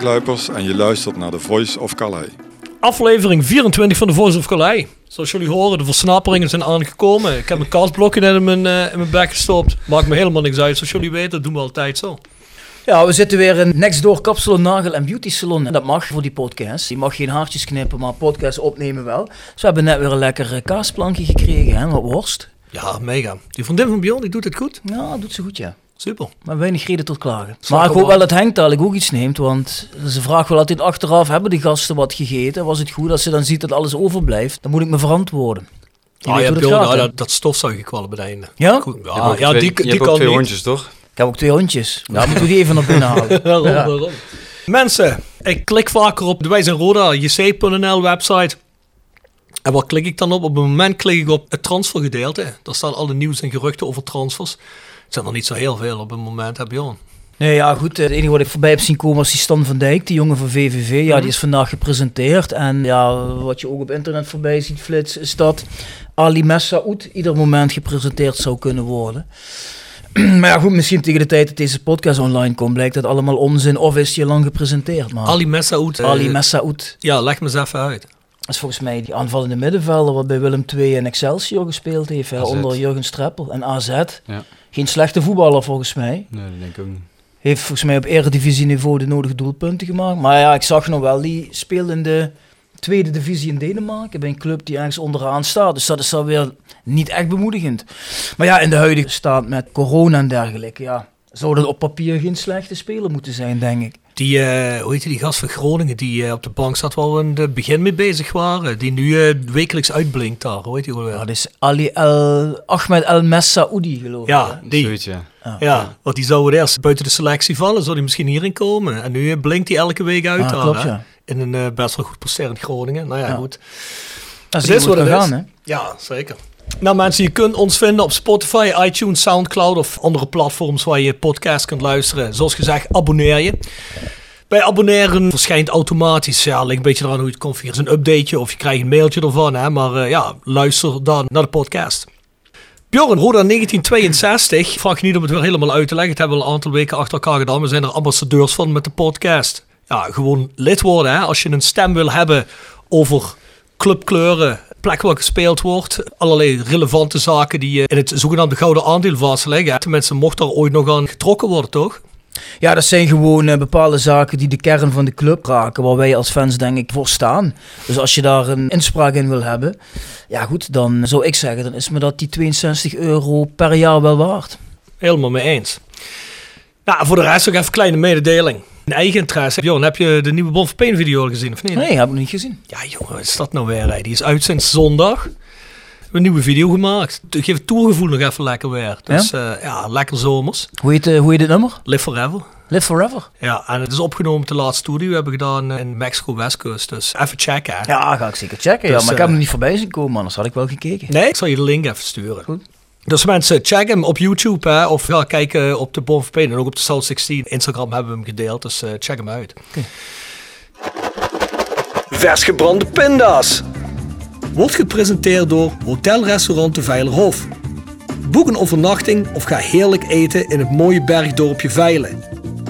Mark Luipers en je luistert naar The Voice of Calais. Aflevering 24 van The Voice of Calais. Zoals jullie horen, de versnaperingen zijn aangekomen. Ik heb mijn kastblokje net in mijn, eh, in mijn bek gestopt. Maakt me helemaal niks uit. Zoals jullie weten, dat doen we altijd zo. Ja, we zitten weer in Next Door Kapsalon, Nagel en Beauty Salon. En dat mag voor die podcast. Je mag geen haartjes knippen, maar podcast opnemen wel. Dus we hebben net weer een lekker eh, kaasplankje gekregen, hè, wat worst. Ja, mega. Die vriendin van Bjorn, die doet het goed. Ja, doet ze goed, ja. Super. Maar weinig reden tot klagen. Maar ik ik hoop wel dat Henk dadelijk ook iets neemt, want ze vraagt wel altijd achteraf, hebben de gasten wat gegeten? Was het goed als ze dan ziet dat alles overblijft? Dan moet ik me verantwoorden. Je Ah, ja, Bjorn, gaat, nou, dat, dat stofzuiggekwallen bij het einde. Ja? Goed, Je hebt ja, ja twee- die, je die ook kan twee niet. hondjes, toch? Ik heb ook twee hondjes. Daar moeten we die even naar binnen halen. Waarom, Ja. waarom? Mensen, ik klik vaker op de Wij zijn Roda, jc.nl website. En wat klik ik dan op? Op het moment klik ik op het transfergedeelte. Daar staan alle nieuws en geruchten over transfers. Het zijn er niet zo heel veel op het moment, heb je Nee, ja, goed. eh, Het enige wat ik voorbij heb zien komen was die Stan van Dijk, die jongen van VVV. Ja, die is vandaag gepresenteerd. En ja, wat je ook op internet voorbij ziet flitsen, is dat Ali Messaoud ieder moment gepresenteerd zou kunnen worden. maar ja, goed, misschien tegen de tijd dat deze podcast online komt, blijkt dat allemaal onzin. Of is al lang gepresenteerd, maar... Ali Messaoud. eh, Ali Messaoud. Ja, leg me eens even uit. Dat is volgens mij die aanvallende middenvelder wat bij Willem II en Excelsior gespeeld heeft. Hè, onder Jurgen Streppel en AZ. Ja. Geen slechte voetballer volgens mij. Nee, dat denk ik ook niet. Heeft volgens mij op eredivisieniveau de nodige doelpunten gemaakt. Maar ja, ik zag nog wel, die speelde in de tweede divisie in Denemarken. Bij een club die ergens onderaan staat. Dus dat is dan weer niet echt bemoedigend. Maar ja, in de huidige staat met corona en dergelijke, ja. Zou dat op papier geen slechte speler moeten zijn, denk ik. Die, eh, hoe heet die gast van Groningen, die eh, op de bank zat waar we in het begin mee bezig waren. Die nu eh, wekelijks uitblinkt daar, hoe heet die? Ja, dat is Ali El, Ahmed El Messaoudi, geloof ik. Ja, die. Zoiets, ja. Ja, want die zou eerst buiten de selectie vallen, zou die misschien hierin komen. En nu blinkt hij elke week uit Ja, daar, klopt, ja. In een eh, best wel goed presterend Groningen. Nou ja, Ja. goed. Dat Het is is wat het gaan, hè. Ja, zeker. Nou mensen, je kunt ons vinden op Spotify, iTunes, Soundcloud of andere platforms waar je podcast kunt luisteren. Zoals gezegd, abonneer je. Bij abonneren verschijnt automatisch, ja, ligt een beetje eraan hoe je het configureert, een updateje of je krijgt een mailtje ervan. Hè, maar eh, ja, luister dan naar de podcast. Bjorn, Roda 1962. Ik vraag je niet om het weer helemaal uit te leggen. Het hebben we al een aantal weken achter elkaar gedaan. We zijn er ambassadeurs van met de podcast. Ja, gewoon lid worden. Hè. Als je een stem wil hebben over clubkleuren, plek waar gespeeld wordt. Allerlei relevante zaken die eh, in het zogenaamde gouden aandeel vastleggen. hè. Tenminste, mocht er ooit nog aan getrokken worden, toch? Ja, dat zijn gewoon eh, bepaalde zaken die de kern van de club raken, waar wij als fans denk ik voor staan. Dus als je daar een inspraak in wil hebben, ja goed, dan zou ik zeggen, dan is me dat die 62 euro per jaar wel waard. Helemaal mee eens. Nou, voor de rest nog even een kleine mededeling. Eigen interesse. Heb je de nieuwe Bon van Peen video al gezien of niet? Nee, heb ik nog niet gezien. Ja, jongen, wat is dat nou weer? hè? Die is uit sinds zondag. We hebben een nieuwe video gemaakt. Het geeft het tourgevoel nog even lekker weer. Dus ja, ja lekker zomers. Hoe heet, eh, hoe heet het nummer? Live forever. Live Forever. Ja, en het is opgenomen op de laatste tour die we hebben gedaan in Mexico West Coast. Dus even checken. hè. Ja, ga ik zeker checken. ja, Dus, maar ik eh, heb hem niet voorbij zien komen, anders had ik wel gekeken. Nee, ik zal je de link even sturen. Goed. Dus mensen, check hem op YouTube hè, of ja, kijk eh, op de Pain en ook op de South 16. Instagram hebben we hem gedeeld, dus eh, check hem uit. Vers gebrande pinda's. Wordt gepresenteerd door Hotelrestaurant de Veilerhof. Boek een overnachting of ga heerlijk eten in het mooie bergdorpje Veilen.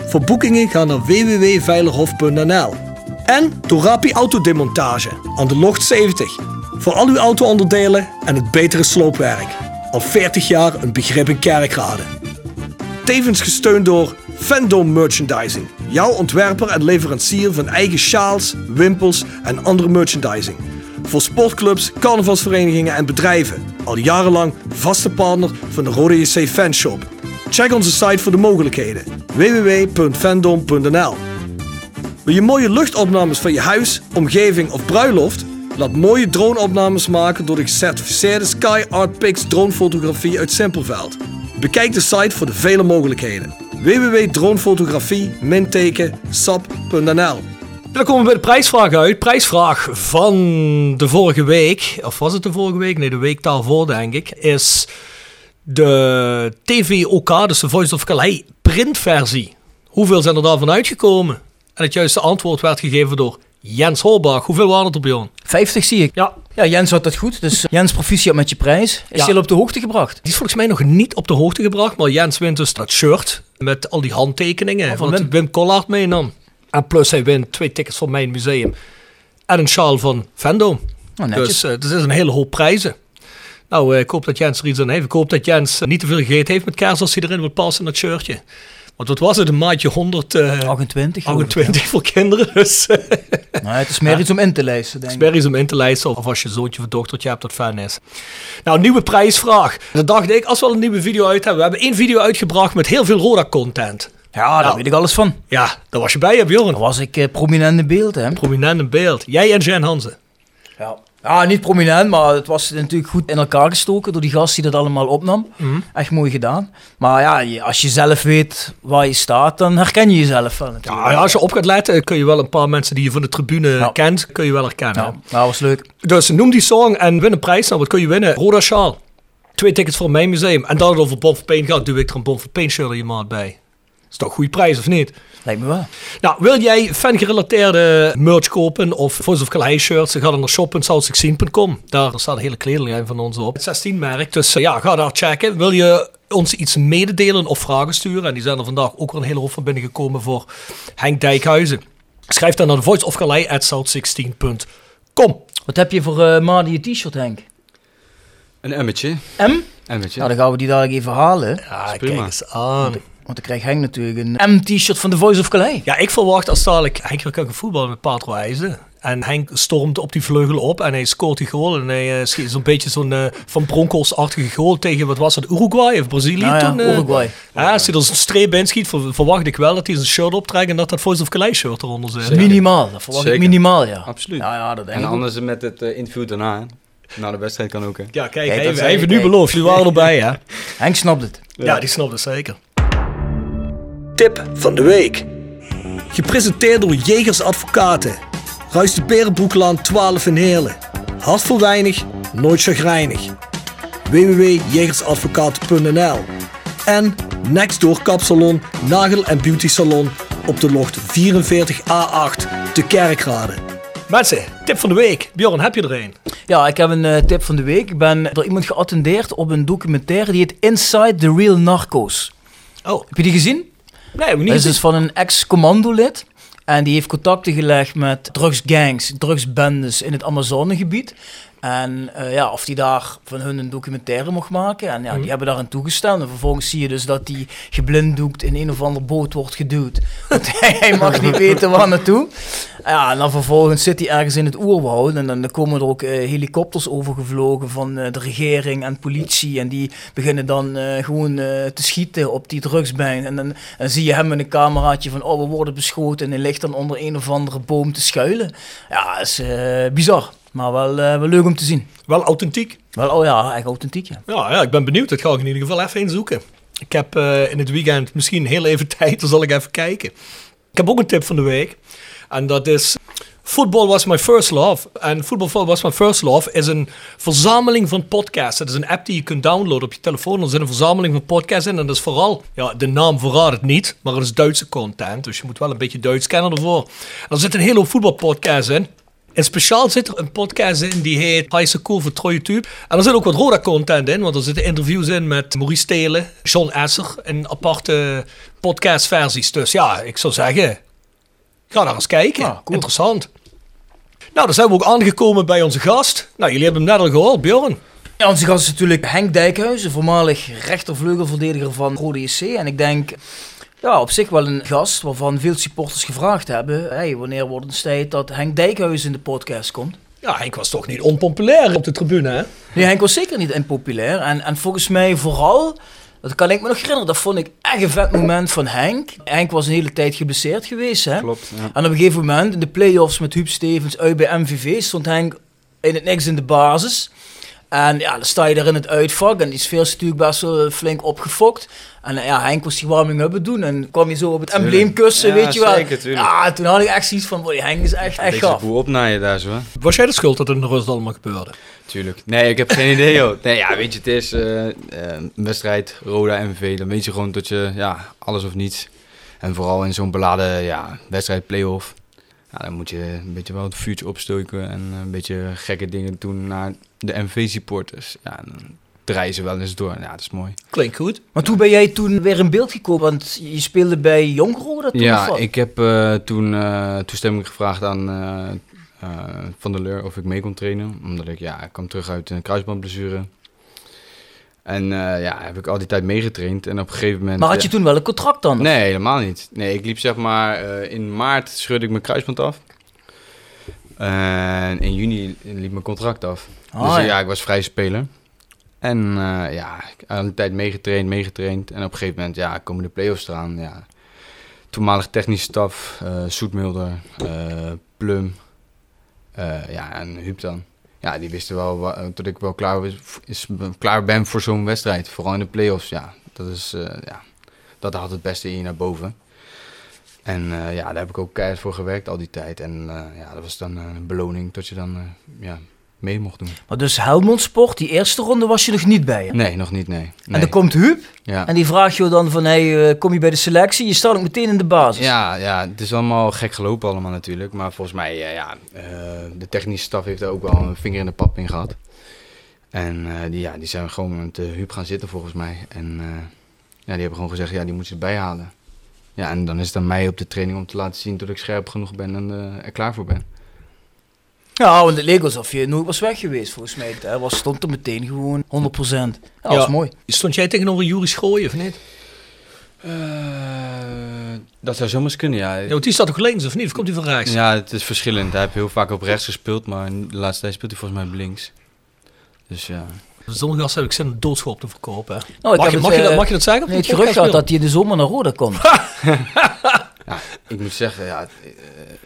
Voor boekingen ga naar www.veilerhof.nl. En door Rapi Autodemontage aan de Locht 70. Voor al uw auto-onderdelen en het betere sloopwerk. Al 40 jaar een begrip in Kerkrade. Tevens gesteund door Fandom Merchandising. Jouw ontwerper en leverancier van eigen sjaals, wimpels en andere merchandising. Voor sportclubs, carnavalsverenigingen en bedrijven. Al jarenlang vaste partner van de Rode JC Fanshop. Check onze site voor de mogelijkheden. www.fandom.nl Wil je mooie luchtopnames van je huis, omgeving of bruiloft? Laat mooie droneopnames maken door de gecertificeerde Sky Art Pix dronefotografie uit Simpelveld. Bekijk de site voor de vele mogelijkheden. www.dronefotografie-sap.nl Dan komen we bij de prijsvraag uit. Prijsvraag van de vorige week, of was het de vorige week? Nee, de week daarvoor denk ik, is de TVOK, dus de Voice of Calais printversie. Hoeveel zijn er daarvan uitgekomen? En het juiste antwoord werd gegeven door Jens Holbach. Hoeveel waren het op Bjorn? 50 zie ik. Ja, Ja, Jens had dat goed. Dus eh, Jens, proficiat met je prijs. Is Ja. je al op de hoogte gebracht? Die is volgens mij nog niet op de hoogte gebracht. Maar Jens wint dus dat shirt met al die handtekeningen. Oh, van Wim. Wim Collard meenam. En plus hij wint twee tickets voor mijn museum. En een sjaal van Vendo. Netjes. Dus eh, dus het is een hele hoop prijzen. Nou, eh, ik hoop dat Jens er iets aan heeft. Ik hoop dat Jens niet te veel gegeten heeft met kerst als hij erin wil passen in dat shirtje. Want wat was het? Een maatje 100, eh 28. geloof ik. 28 voor kinderen. Dus eh, Nou, het is meer iets om in te lijsten, denk ik. Sperries om in te lijsten of als je zoontje of dochtertje hebt dat fan is. Nou, nieuwe prijsvraag. Dan dacht ik, als we al een nieuwe video uit hebben. We hebben één video uitgebracht met heel veel Roda-content. Ja, daar Nou. weet ik alles van. Ja, daar was je bij, hè, Bjorn? Daar was ik eh, prominent in beeld, hè. Prominent in beeld. Jij en Jan Hansen. Ja. Ja, niet prominent, maar het was natuurlijk goed in elkaar gestoken door die gast die dat allemaal opnam. Echt mooi gedaan. Maar ja, als je zelf weet waar je staat, dan herken je jezelf wel natuurlijk. Ja, als je op gaat letten, kun je wel een paar mensen die je van de tribune Ja. kent, kun je wel herkennen. Ja, dat was leuk. Dus noem die song en win een prijs. Nou, wat kun je winnen? Roda Sjaal. Twee tickets voor mijn museum. En het over for Pain gaat, doe ik er een for Pain shirt in je maat bij. Is toch een goede prijs, of niet? Lijkt me wel. Nou, wil jij fangerelateerde merch kopen of Voice of Calais shirts, dan ga dan naar shop.south16.com. Daar staat een hele kledinglijn van ons op. Het 16 merk, dus eh, ja, ga daar checken. Wil je ons iets mededelen of vragen sturen? En die zijn er vandaag ook weer een hele hoop van binnengekomen voor Henk Dijkhuizen. Schrijf dan naar de Voice of Calais at south16.com. Wat heb je voor eh Madi je t-shirt, Henk? Een emmetje. M? Emmetje. Nou, dan gaan we die dadelijk even halen. Ja, kijk eens aan. Want dan krijgt Henk natuurlijk een M-t-shirt van The Voice of Calais. Ja, ik verwacht als dadelijk Henk weer kan gaan voetballen met Patro IJzen. En Henk stormt op die vleugel op en hij scoort die goal. En hij uh, schiet zo'n beetje zo'n eh, Van Bronckhorst-achtige goal tegen, wat was het, Uruguay of Brazilië Nou ja, toen? eh? Uruguay. Ja, als hij er zo'n streep in schiet, ver- verwacht ik wel dat hij zijn shirt optrekt en dat dat Voice of Calais shirt eronder zit. Minimaal, dat verwacht ik minimaal, ja. Absoluut. Ja, ja, dat denk En ik ook. anders met het interview daarna. hè. Na de wedstrijd kan ook. Hè. Ja, kijk, ik, het nu beloofd. Jullie waren erbij, hè? Henk snapt het. Ja, die snapt het zeker. Tip van de week. Gepresenteerd door Jegers Advocaten. Ruist de Berenbroeklaan 12 in Heerlen. Hart voor weinig, nooit chagrijnig. www.jegersadvocaten.nl En Nextdoor Kapsalon, Nagel en Beauty Salon op de locht 44A8 te Kerkrade. Mensen, tip van de week. Bjorn, heb je er een? Ja, ik heb een eh, tip van de week. Ik ben door iemand geattendeerd op een documentaire die heet Inside the Real Narcos. Oh, Heb je die gezien? Nee, Dat niet. is dus van een ex-commandolid. En die heeft contacten gelegd met drugsgangs, drugsbendes in het Amazonegebied. En eh, ja, of die daar van hun een documentaire mocht maken. En ja, die hebben daarin toegestaan. En vervolgens zie je dus dat die geblinddoekt in een of andere boot wordt geduwd. Want hij mag niet weten waar naartoe. Ja, en dan vervolgens zit hij ergens in het oerwoud. En dan komen er ook eh, helikopters overgevlogen van eh, de regering en politie. En die beginnen dan gewoon te schieten op die drugsbijn. En dan, zie je hem met een cameraatje van, oh, we worden beschoten. En hij ligt dan onder een of andere boom te schuilen. Ja, dat is bizar. Maar wel, eh, wel leuk om te zien. Wel authentiek. Wel, oh ja, echt authentiek, ja. Ja, ja, ik ben benieuwd. Dat ga ik in ieder geval even inzoeken. Ik heb eh, in het weekend misschien heel even tijd, dan zal ik even kijken. Ik heb ook een tip van de week. En dat is... Football Was My First Love. En Football Was My First Love is een verzameling van podcasts. Het is een app die je kunt downloaden op je telefoon. Er zit een verzameling van podcasts in. En dat is vooral, ja, de naam verraadt het niet, maar het is Duitse content. Dus je moet wel een beetje Duits kennen ervoor. Er zit een hele hoop voetbalpodcasts in. En speciaal zit er een podcast in die heet High School voor Troje Tube. En er zit ook wat Roda content in, want er zitten interviews in met Maurice Telen, John Esser en aparte podcastversies. Dus ja, ik zou zeggen, ga daar eens kijken. Interessant. Nou, dan zijn we ook aangekomen bij onze gast. Nou, jullie hebben hem net al gehoord, Bjorn. Ja, onze gast is natuurlijk Henk Dijkhuizen, voormalig rechtervleugelverdediger van Rode JC. En ik denk, ja, op zich wel een gast waarvan veel supporters gevraagd hebben. Hey, wanneer wordt het tijd dat Henk Dijkhuizen in de podcast komt? Ja, Henk was toch niet onpopulair op de tribune, hè? Nee, Henk was zeker niet impopulair. En, en volgens mij vooral, dat kan ik me nog herinneren, dat vond ik echt een vet moment van Henk. Henk was een hele tijd geblesseerd geweest, hè? Klopt, ja. En op een gegeven moment, in de play-offs met Huub Stevens uit bij MVV, stond Henk in het niks in de basis. En ja, dan sta je daar in het uitvak en die sfeer is natuurlijk best wel flink opgefokt. En eh, ja, Henk was die warming-up doen en kwam je zo op het embleem kussen, Ja, weet je wel. zeker, tuurlijk. Ja, toen had ik echt zoiets van, boy, Henk is echt, echt Beetje gaaf. de boel opnaaien daar zo? Was jij de schuld dat het in de rust allemaal gebeurde? Tuurlijk. Nee, ik heb geen idee, joh. Nee, ja, weet je, het is eh, eh, een wedstrijd, Roda, MV. Dan weet je gewoon dat je, ja, alles of niets. En vooral in zo'n beladen, ja, wedstrijd, play-off. Ja, dan moet je een beetje wel het vuurtje opstoken en een beetje gekke dingen doen naar de MV-supporters. Ja, dan draaien ze wel eens door. Ja, dat is mooi. Klinkt goed. Maar toen ben jij toen weer in beeld gekomen, want je speelde bij Jong Roda toen of Ja, ik heb eh, toen eh, toestemming gevraagd aan eh, eh, Van der Leur of ik mee kon trainen. Omdat ik, ja, ik kwam terug uit een kruisbandblessure. En eh, ja, heb ik al die tijd meegetraind. En op een gegeven moment... Maar had je ja, toen wel een contract dan? Nee, helemaal niet. Nee, ik liep zeg maar... eh, in maart scheurde ik mijn kruisband af. En in juni liep mijn contract af. Ah, dus ja. ik was vrij speler. En eh, ja, ik had een tijd meegetraind, meegetraind. En op een gegeven moment, ja, komen de play-offs eraan. Ja. Toenmalig technische staf, eh Soetmulder, eh, Plum, ja, en Huub dan. Ja, die wisten wel dat ik wel klaar, was, is, klaar ben voor zo'n wedstrijd. Vooral in de play-offs, ja. Dat is, ja, dat haalt het beste in je naar boven. En eh, ja, daar heb ik ook keihard voor gewerkt al die tijd. En eh, ja, dat was dan eh, een beloning dat je dan ja, mee mocht doen. Maar dus Helmond Sport, die eerste ronde was je nog niet bij hè? Nee, nog niet, nee. nee. En dan komt Huub ja. en die vraagt je dan van, hey, kom je bij de selectie? Je staat ook meteen in de basis. Ja, ja, het is allemaal gek gelopen allemaal natuurlijk. Maar volgens mij, ja, de technische staf heeft er ook wel een vinger in de pap in gehad. En die, ja, die zijn gewoon met Huub gaan zitten volgens mij. En ja, die hebben gewoon gezegd, ja, die moet je erbij halen. Ja, en dan is het aan mij op de training om te laten zien dat ik scherp genoeg ben en eh, er klaar voor ben. Ja, want het leek alsof je nooit was weg geweest volgens mij. Hij was, stond er meteen gewoon 100%. Ja, dat Ja. was mooi. Stond jij tegenover Juri Schooien of niet? Eh, dat zou zomaar kunnen, ja. Ja, want die staat toch links of niet? Of komt hij van rechts? Ja, het is verschillend. Hij heeft heel vaak op rechts gespeeld, maar de laatste tijd speelt hij volgens mij op links. Dus ja. Zonder gast heb ik zin een doodschop te verkopen. Nou, ik mag, je, het, mag, je dat, eh, mag je dat zeggen? Nee, het gerucht gaat dat hij in de zomer naar Roda komt. ja, ik moet zeggen, ja, eh,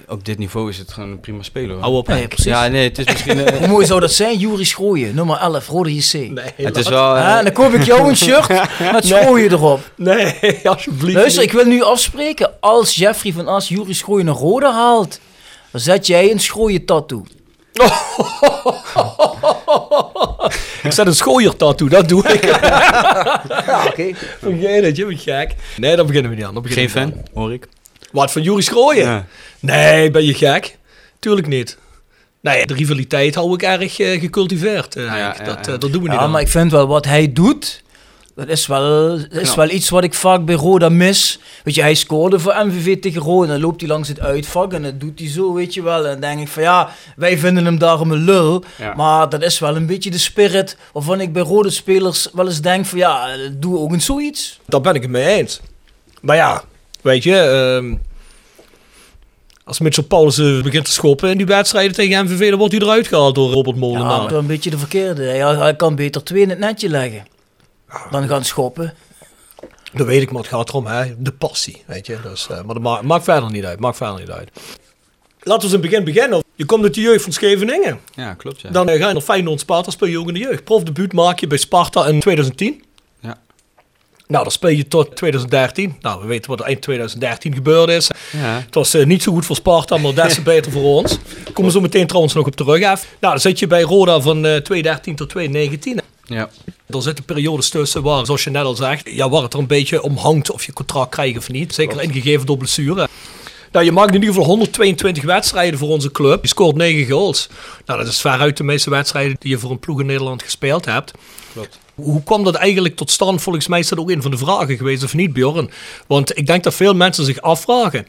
op dit niveau is het gewoon een prima speler. hoor. Hou op, Nee, Henk. precies. Ja, nee, het is misschien... eh, Hoe mooi zou dat zijn? Juris Schrooien, nummer 11, Rode JC. Nee, het is wel... Ah, en dan koop ik jou een shirt met Schrooien erop. Nee, alsjeblieft. Luister, ik wil nu afspreken. Als Jeffrey van As Juris Schrooien naar Roda haalt, dan zet jij een Schrooien tattoo. Ik zet een schooier tattoo, dat doe ik. Ja, oké. Vergeet het, je bent gek. Nee, dan beginnen we niet aan. Geen fan, hoor ik. Wat, van Juri Schrooien? Ja. Nee, ben je gek? Tuurlijk niet. Nee, de rivaliteit hou ik erg eh, gecultiveerd. eh, Ja, Henk. ja, dat, ja. eh, dat doen we niet Ja, aan. maar ik vind wel wat hij doet. Dat is wel, dat is wel iets wat ik vaak bij Roda mis. Weet je, hij scoorde voor MVV tegen Roda. En dan loopt hij langs het uitvak en dat doet hij zo, weet je wel. En dan denk ik van ja, wij vinden hem daarom een lul. Ja. Maar dat is wel een beetje de spirit waarvan ik bij Rode spelers wel eens denk van ja, doe ook eens zoiets. Daar ben ik het mee eens. Maar ja, weet je... ehm, als Mitchell Paulussen begint te schoppen in die wedstrijden tegen MVV... dan wordt hij eruit gehaald door Robert Ja, Molenaar. maar toch een beetje de verkeerde. Hij, hij kan beter twee in het netje leggen. Dan gaan schoppen. Dat weet ik, maar het gaat erom, hè. De passie, weet je. Dus, eh, maar dat ma- maakt verder niet uit, maakt verder niet uit. Laten we eens in het begin beginnen. Je komt uit de jeugd van Scheveningen. Ja, klopt, ja. Dan eh, ga je naar Feyenoord Sparta, speel je ook in de jeugd. Profdebuut maak je bij Sparta in 2010. Ja. Nou, dan speel je tot 2013. Nou, we weten wat er eind 2013 gebeurd is. Ja. Het was eh, niet zo goed voor Sparta, maar des te beter voor ons. Komen we zo meteen trouwens nog op terug. Af. Nou, dan zit je bij Roda van eh 2013 tot 2019. Ja. Er zitten periodes tussen waar, zoals je net al zegt, ja, waar het er een beetje om hangt of je contract krijgt of niet. Zeker ingegeven door blessure. Nou, je maakt in ieder geval 122 wedstrijden voor onze club. Je scoort 9 goals. Nou, dat is veruit de meeste wedstrijden die je voor een ploeg in Nederland gespeeld hebt. Klopt. Hoe kwam dat eigenlijk tot stand? Volgens mij is dat ook een van de vragen geweest, of niet, Bjorn? Want ik denk dat veel mensen zich afvragen.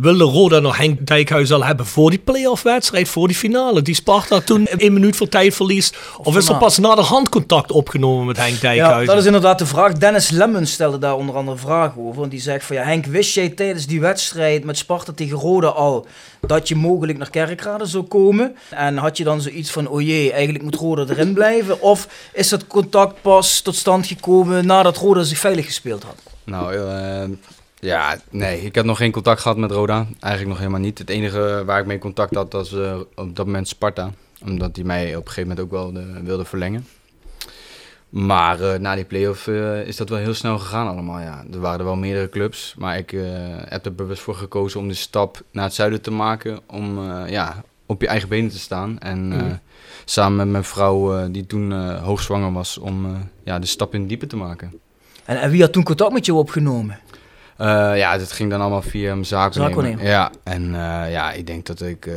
Wilde Roda nog Henk Dijkhuis al hebben voor die play-off wedstrijd, voor die finale? Die Sparta toen één minuut voor tijd verliest? Of is er pas na de hand contact opgenomen met Henk Dijkhuis? Ja, dat is inderdaad de vraag. Dennis Lemmens stelde daar onder andere vragen over. Want die zegt van ja, Henk, wist jij tijdens die wedstrijd met Sparta tegen Roda al dat je mogelijk naar Kerkrade zou komen? En had je dan zoiets van, oh jee, eigenlijk moet Roda erin blijven? Of is dat contact pas tot stand gekomen nadat Roda zich veilig gespeeld had? Nou, eh, ja, nee, ik heb nog geen contact gehad met Roda. Eigenlijk nog helemaal niet. Het enige waar ik mee contact had was eh, op dat moment Sparta. Omdat die mij op een gegeven moment ook wel de- wilde verlengen. Maar eh, na die play-off eh, is dat wel heel snel gegaan allemaal, ja. Er waren er wel meerdere clubs, maar ik eh, heb er bewust voor gekozen om de stap naar het zuiden te maken. Om eh, ja, op je eigen benen te staan. En eh, Mhm. samen met mijn vrouw, eh, die toen eh, hoogzwanger was, om eh, ja, de stap in het diepe te maken. En, en wie had toen contact met jou opgenomen? Eh, ja, dat ging dan allemaal via mijn zaakwaarnemer. Ja, en eh, ja, ik denk dat ik eh,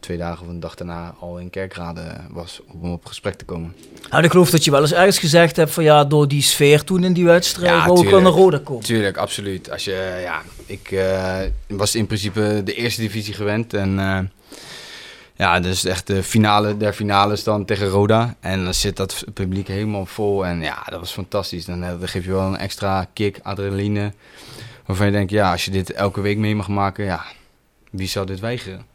twee dagen of een dag daarna al in Kerkrade was om op gesprek te komen. Nou, ik geloof dat je wel eens ergens gezegd hebt van ja, door die sfeer toen in die wedstrijd wou ik wel naar Roda komen. Tuurlijk, absoluut. Als je, ja, ik was in principe de eerste divisie gewend en ja, dus echt de finale der finales dan tegen Roda. En dan zit dat publiek helemaal vol en ja, dat was fantastisch. Dan, dan geef je wel een extra kick, adrenaline, waarvan je denkt, ja, als je dit elke week mee mag maken, ja, wie zou dit weigeren?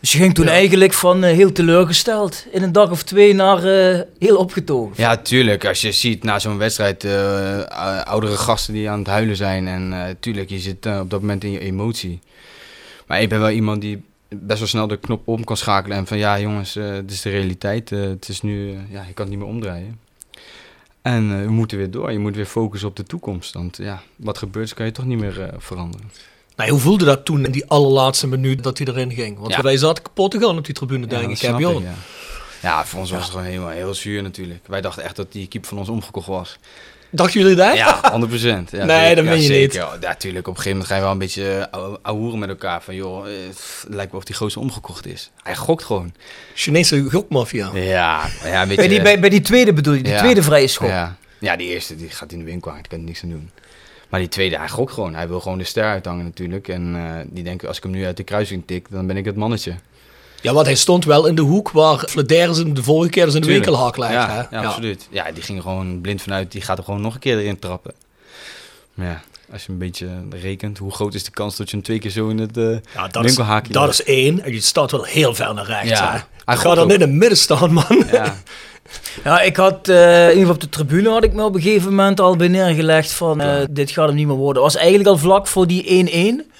Dus je ging toen Ja. eigenlijk van eh, heel teleurgesteld in een dag of twee naar eh, heel opgetogen. Ja, tuurlijk. Als je ziet na zo'n wedstrijd eh, oudere gasten die aan het huilen zijn. En tuurlijk, je zit op dat moment in je emotie. Maar ik ben wel iemand die best wel snel de knop om kan schakelen. En van ja, jongens, het is de realiteit. Het is nu, ja, je kan het niet meer omdraaien. En eh, we moeten weer door. Je moet weer focussen op de toekomst. Want ja, wat gebeurt, kan je toch niet meer eh, veranderen. Nou, hoe voelde dat toen in die allerlaatste minuut dat hij erin ging? Want Ja. wij zaten kapot te gaan op die tribune, denk ik. ja. Ja, voor ons was het gewoon helemaal heel zuur natuurlijk. Wij dachten echt dat die keep van ons omgekocht was. Dachten jullie dat? Ja, 100 procent. Ja, Nee, dat ja, meen je zeker. niet. Ja, natuurlijk. Op een gegeven moment ga je wel een beetje ou- ouwehoeren met elkaar. Van joh, eh, het lijkt wel of die gozer omgekocht is. Hij gokt gewoon. Chinese gokmafia. Ja, ja, een beetje... Bij die, bij, bij die tweede bedoel je, die Ja. tweede vrije schop. Ja. ja, die eerste die gaat in de winkel aan. Daar kan er niks aan doen. Maar die tweede, hij gokt gewoon. Hij wil gewoon de ster uithangen natuurlijk. En eh, die denkt, als ik hem nu uit de kruising tik, dan ben ik het mannetje. Ja, want hij stond wel in de hoek waar Flederis hem de vorige keer Tuurlijk. winkelhak legde. Ja, hè? ja, absoluut. Ja, die ging gewoon blind vanuit. Die gaat er gewoon nog een keer erin trappen. Maar ja, als je een beetje rekent, hoe groot is de kans dat je hem twee keer zo in het eh Ja, dat, is, winkelhaakje dat legt? is één. En je staat wel heel ver naar rechts. Ja. hè. Hij gaat dan ook. in het midden staan, man. Ja, Ja, ik had, eh, in ieder geval op de tribune had ik me op een gegeven moment al bij neergelegd van, eh, dit gaat hem niet meer worden. was eigenlijk al vlak voor die 1-1.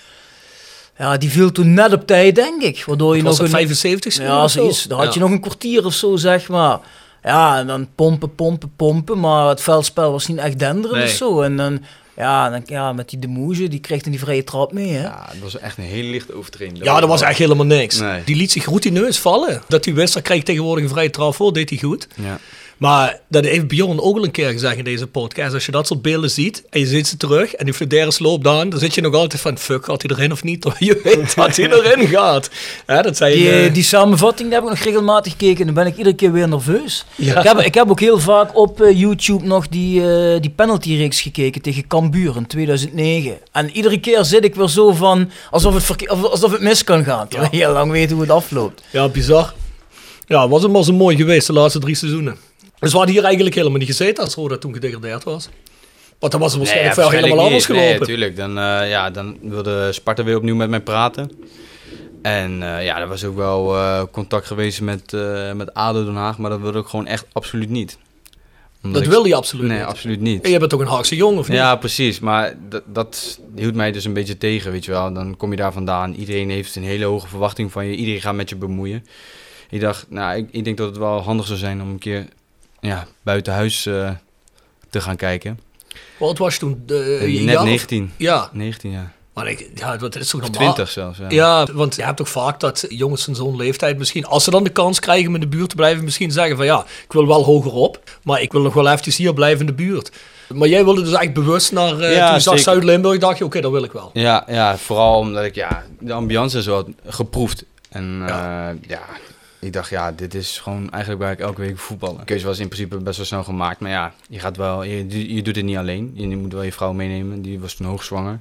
Ja, die viel toen net op tijd, denk ik. Waardoor je was nog een... 75 Ja, zoiets. Dan had je nog een kwartier of zo, zeg maar. Ja, en dan pompen, pompen, pompen. Maar het veldspel was niet echt denderend Nee. of zo. En dan, ja, dan, ja, met die Demoege, die kreeg dan die vrije trap mee, hè. ja, het was echt een hele lichte overtreding. Ja, dat was echt helemaal niks. Nee. Die liet zich routineus vallen. Dat hij wist, dat kreeg tegenwoordig een vrije trap voor, deed hij goed. Ja. Maar dat heeft Bjorn ook al een keer gezegd in deze podcast. Als je dat soort beelden ziet en je ziet ze terug en die Flederis loopt aan, dan zit je nog altijd van, fuck, gaat hij erin of niet? Je weet dat hij erin gaat. Hè, dat zijn, Die, eh, die samenvatting daar heb ik nog regelmatig gekeken en dan ben ik iedere keer weer nerveus. Ja. Ik, heb, ik heb ook heel vaak op eh, YouTube nog die, eh die penalty-reeks gekeken tegen Cambuur in 2009. En iedere keer zit ik weer zo van, alsof het, alsof het mis kan gaan. Terwijl je heel lang weet hoe het afloopt. Ja, bizar. Ja, was het maar zo mooi geweest de laatste drie seizoenen. Dus we hadden hier eigenlijk helemaal niet gezeten als Roda toen gedegradeerd was. Want dan was het waarschijnlijk Nee, veel helemaal anders niet. Nee, gelopen. natuurlijk. dan, eh, ja, dan wilde Sparta weer opnieuw met mij praten. En eh, ja, er was ook wel eh, contact geweest met, met ADO Den Haag, maar dat wilde ik gewoon echt absoluut niet. Omdat dat wilde je absoluut Nee, niet. absoluut niet. En je bent ook een Haagse jong, of niet? Ja, precies. Maar dat, dat hield mij dus een beetje tegen, weet je wel. Dan kom je daar vandaan. Iedereen heeft een hele hoge verwachting van je. Iedereen gaat met je bemoeien. Ik dacht, nou, ik, ik denk dat het wel handig zou zijn om een keer ja, buiten huis eh, te gaan kijken. Wat was je toen? De, En een net jaar of- 19. Ja, 19, ja. maar ik, ja, dat is toch normaal? 20 zelfs, ja. Ja, want je hebt toch vaak dat jongens van zo'n leeftijd misschien, als ze dan de kans krijgen om in de buurt te blijven, misschien zeggen van ja, ik wil wel hoger op, maar ik wil nog wel eventjes hier blijven in de buurt. Maar jij wilde dus echt bewust naar, eh Ja, toen je zag. Zuid-Limburg, dacht je oké, dat wil ik wel. Ja, ja, vooral omdat ik ja, de ambiance zo had geproefd. En ja, ik dacht ja, dit is gewoon eigenlijk waar ik elke week voetballen. De keuze was in principe best wel snel gemaakt. Maar ja, je gaat wel, je, je doet het niet alleen. Je moet wel je vrouw meenemen. Die was toen hoogzwanger.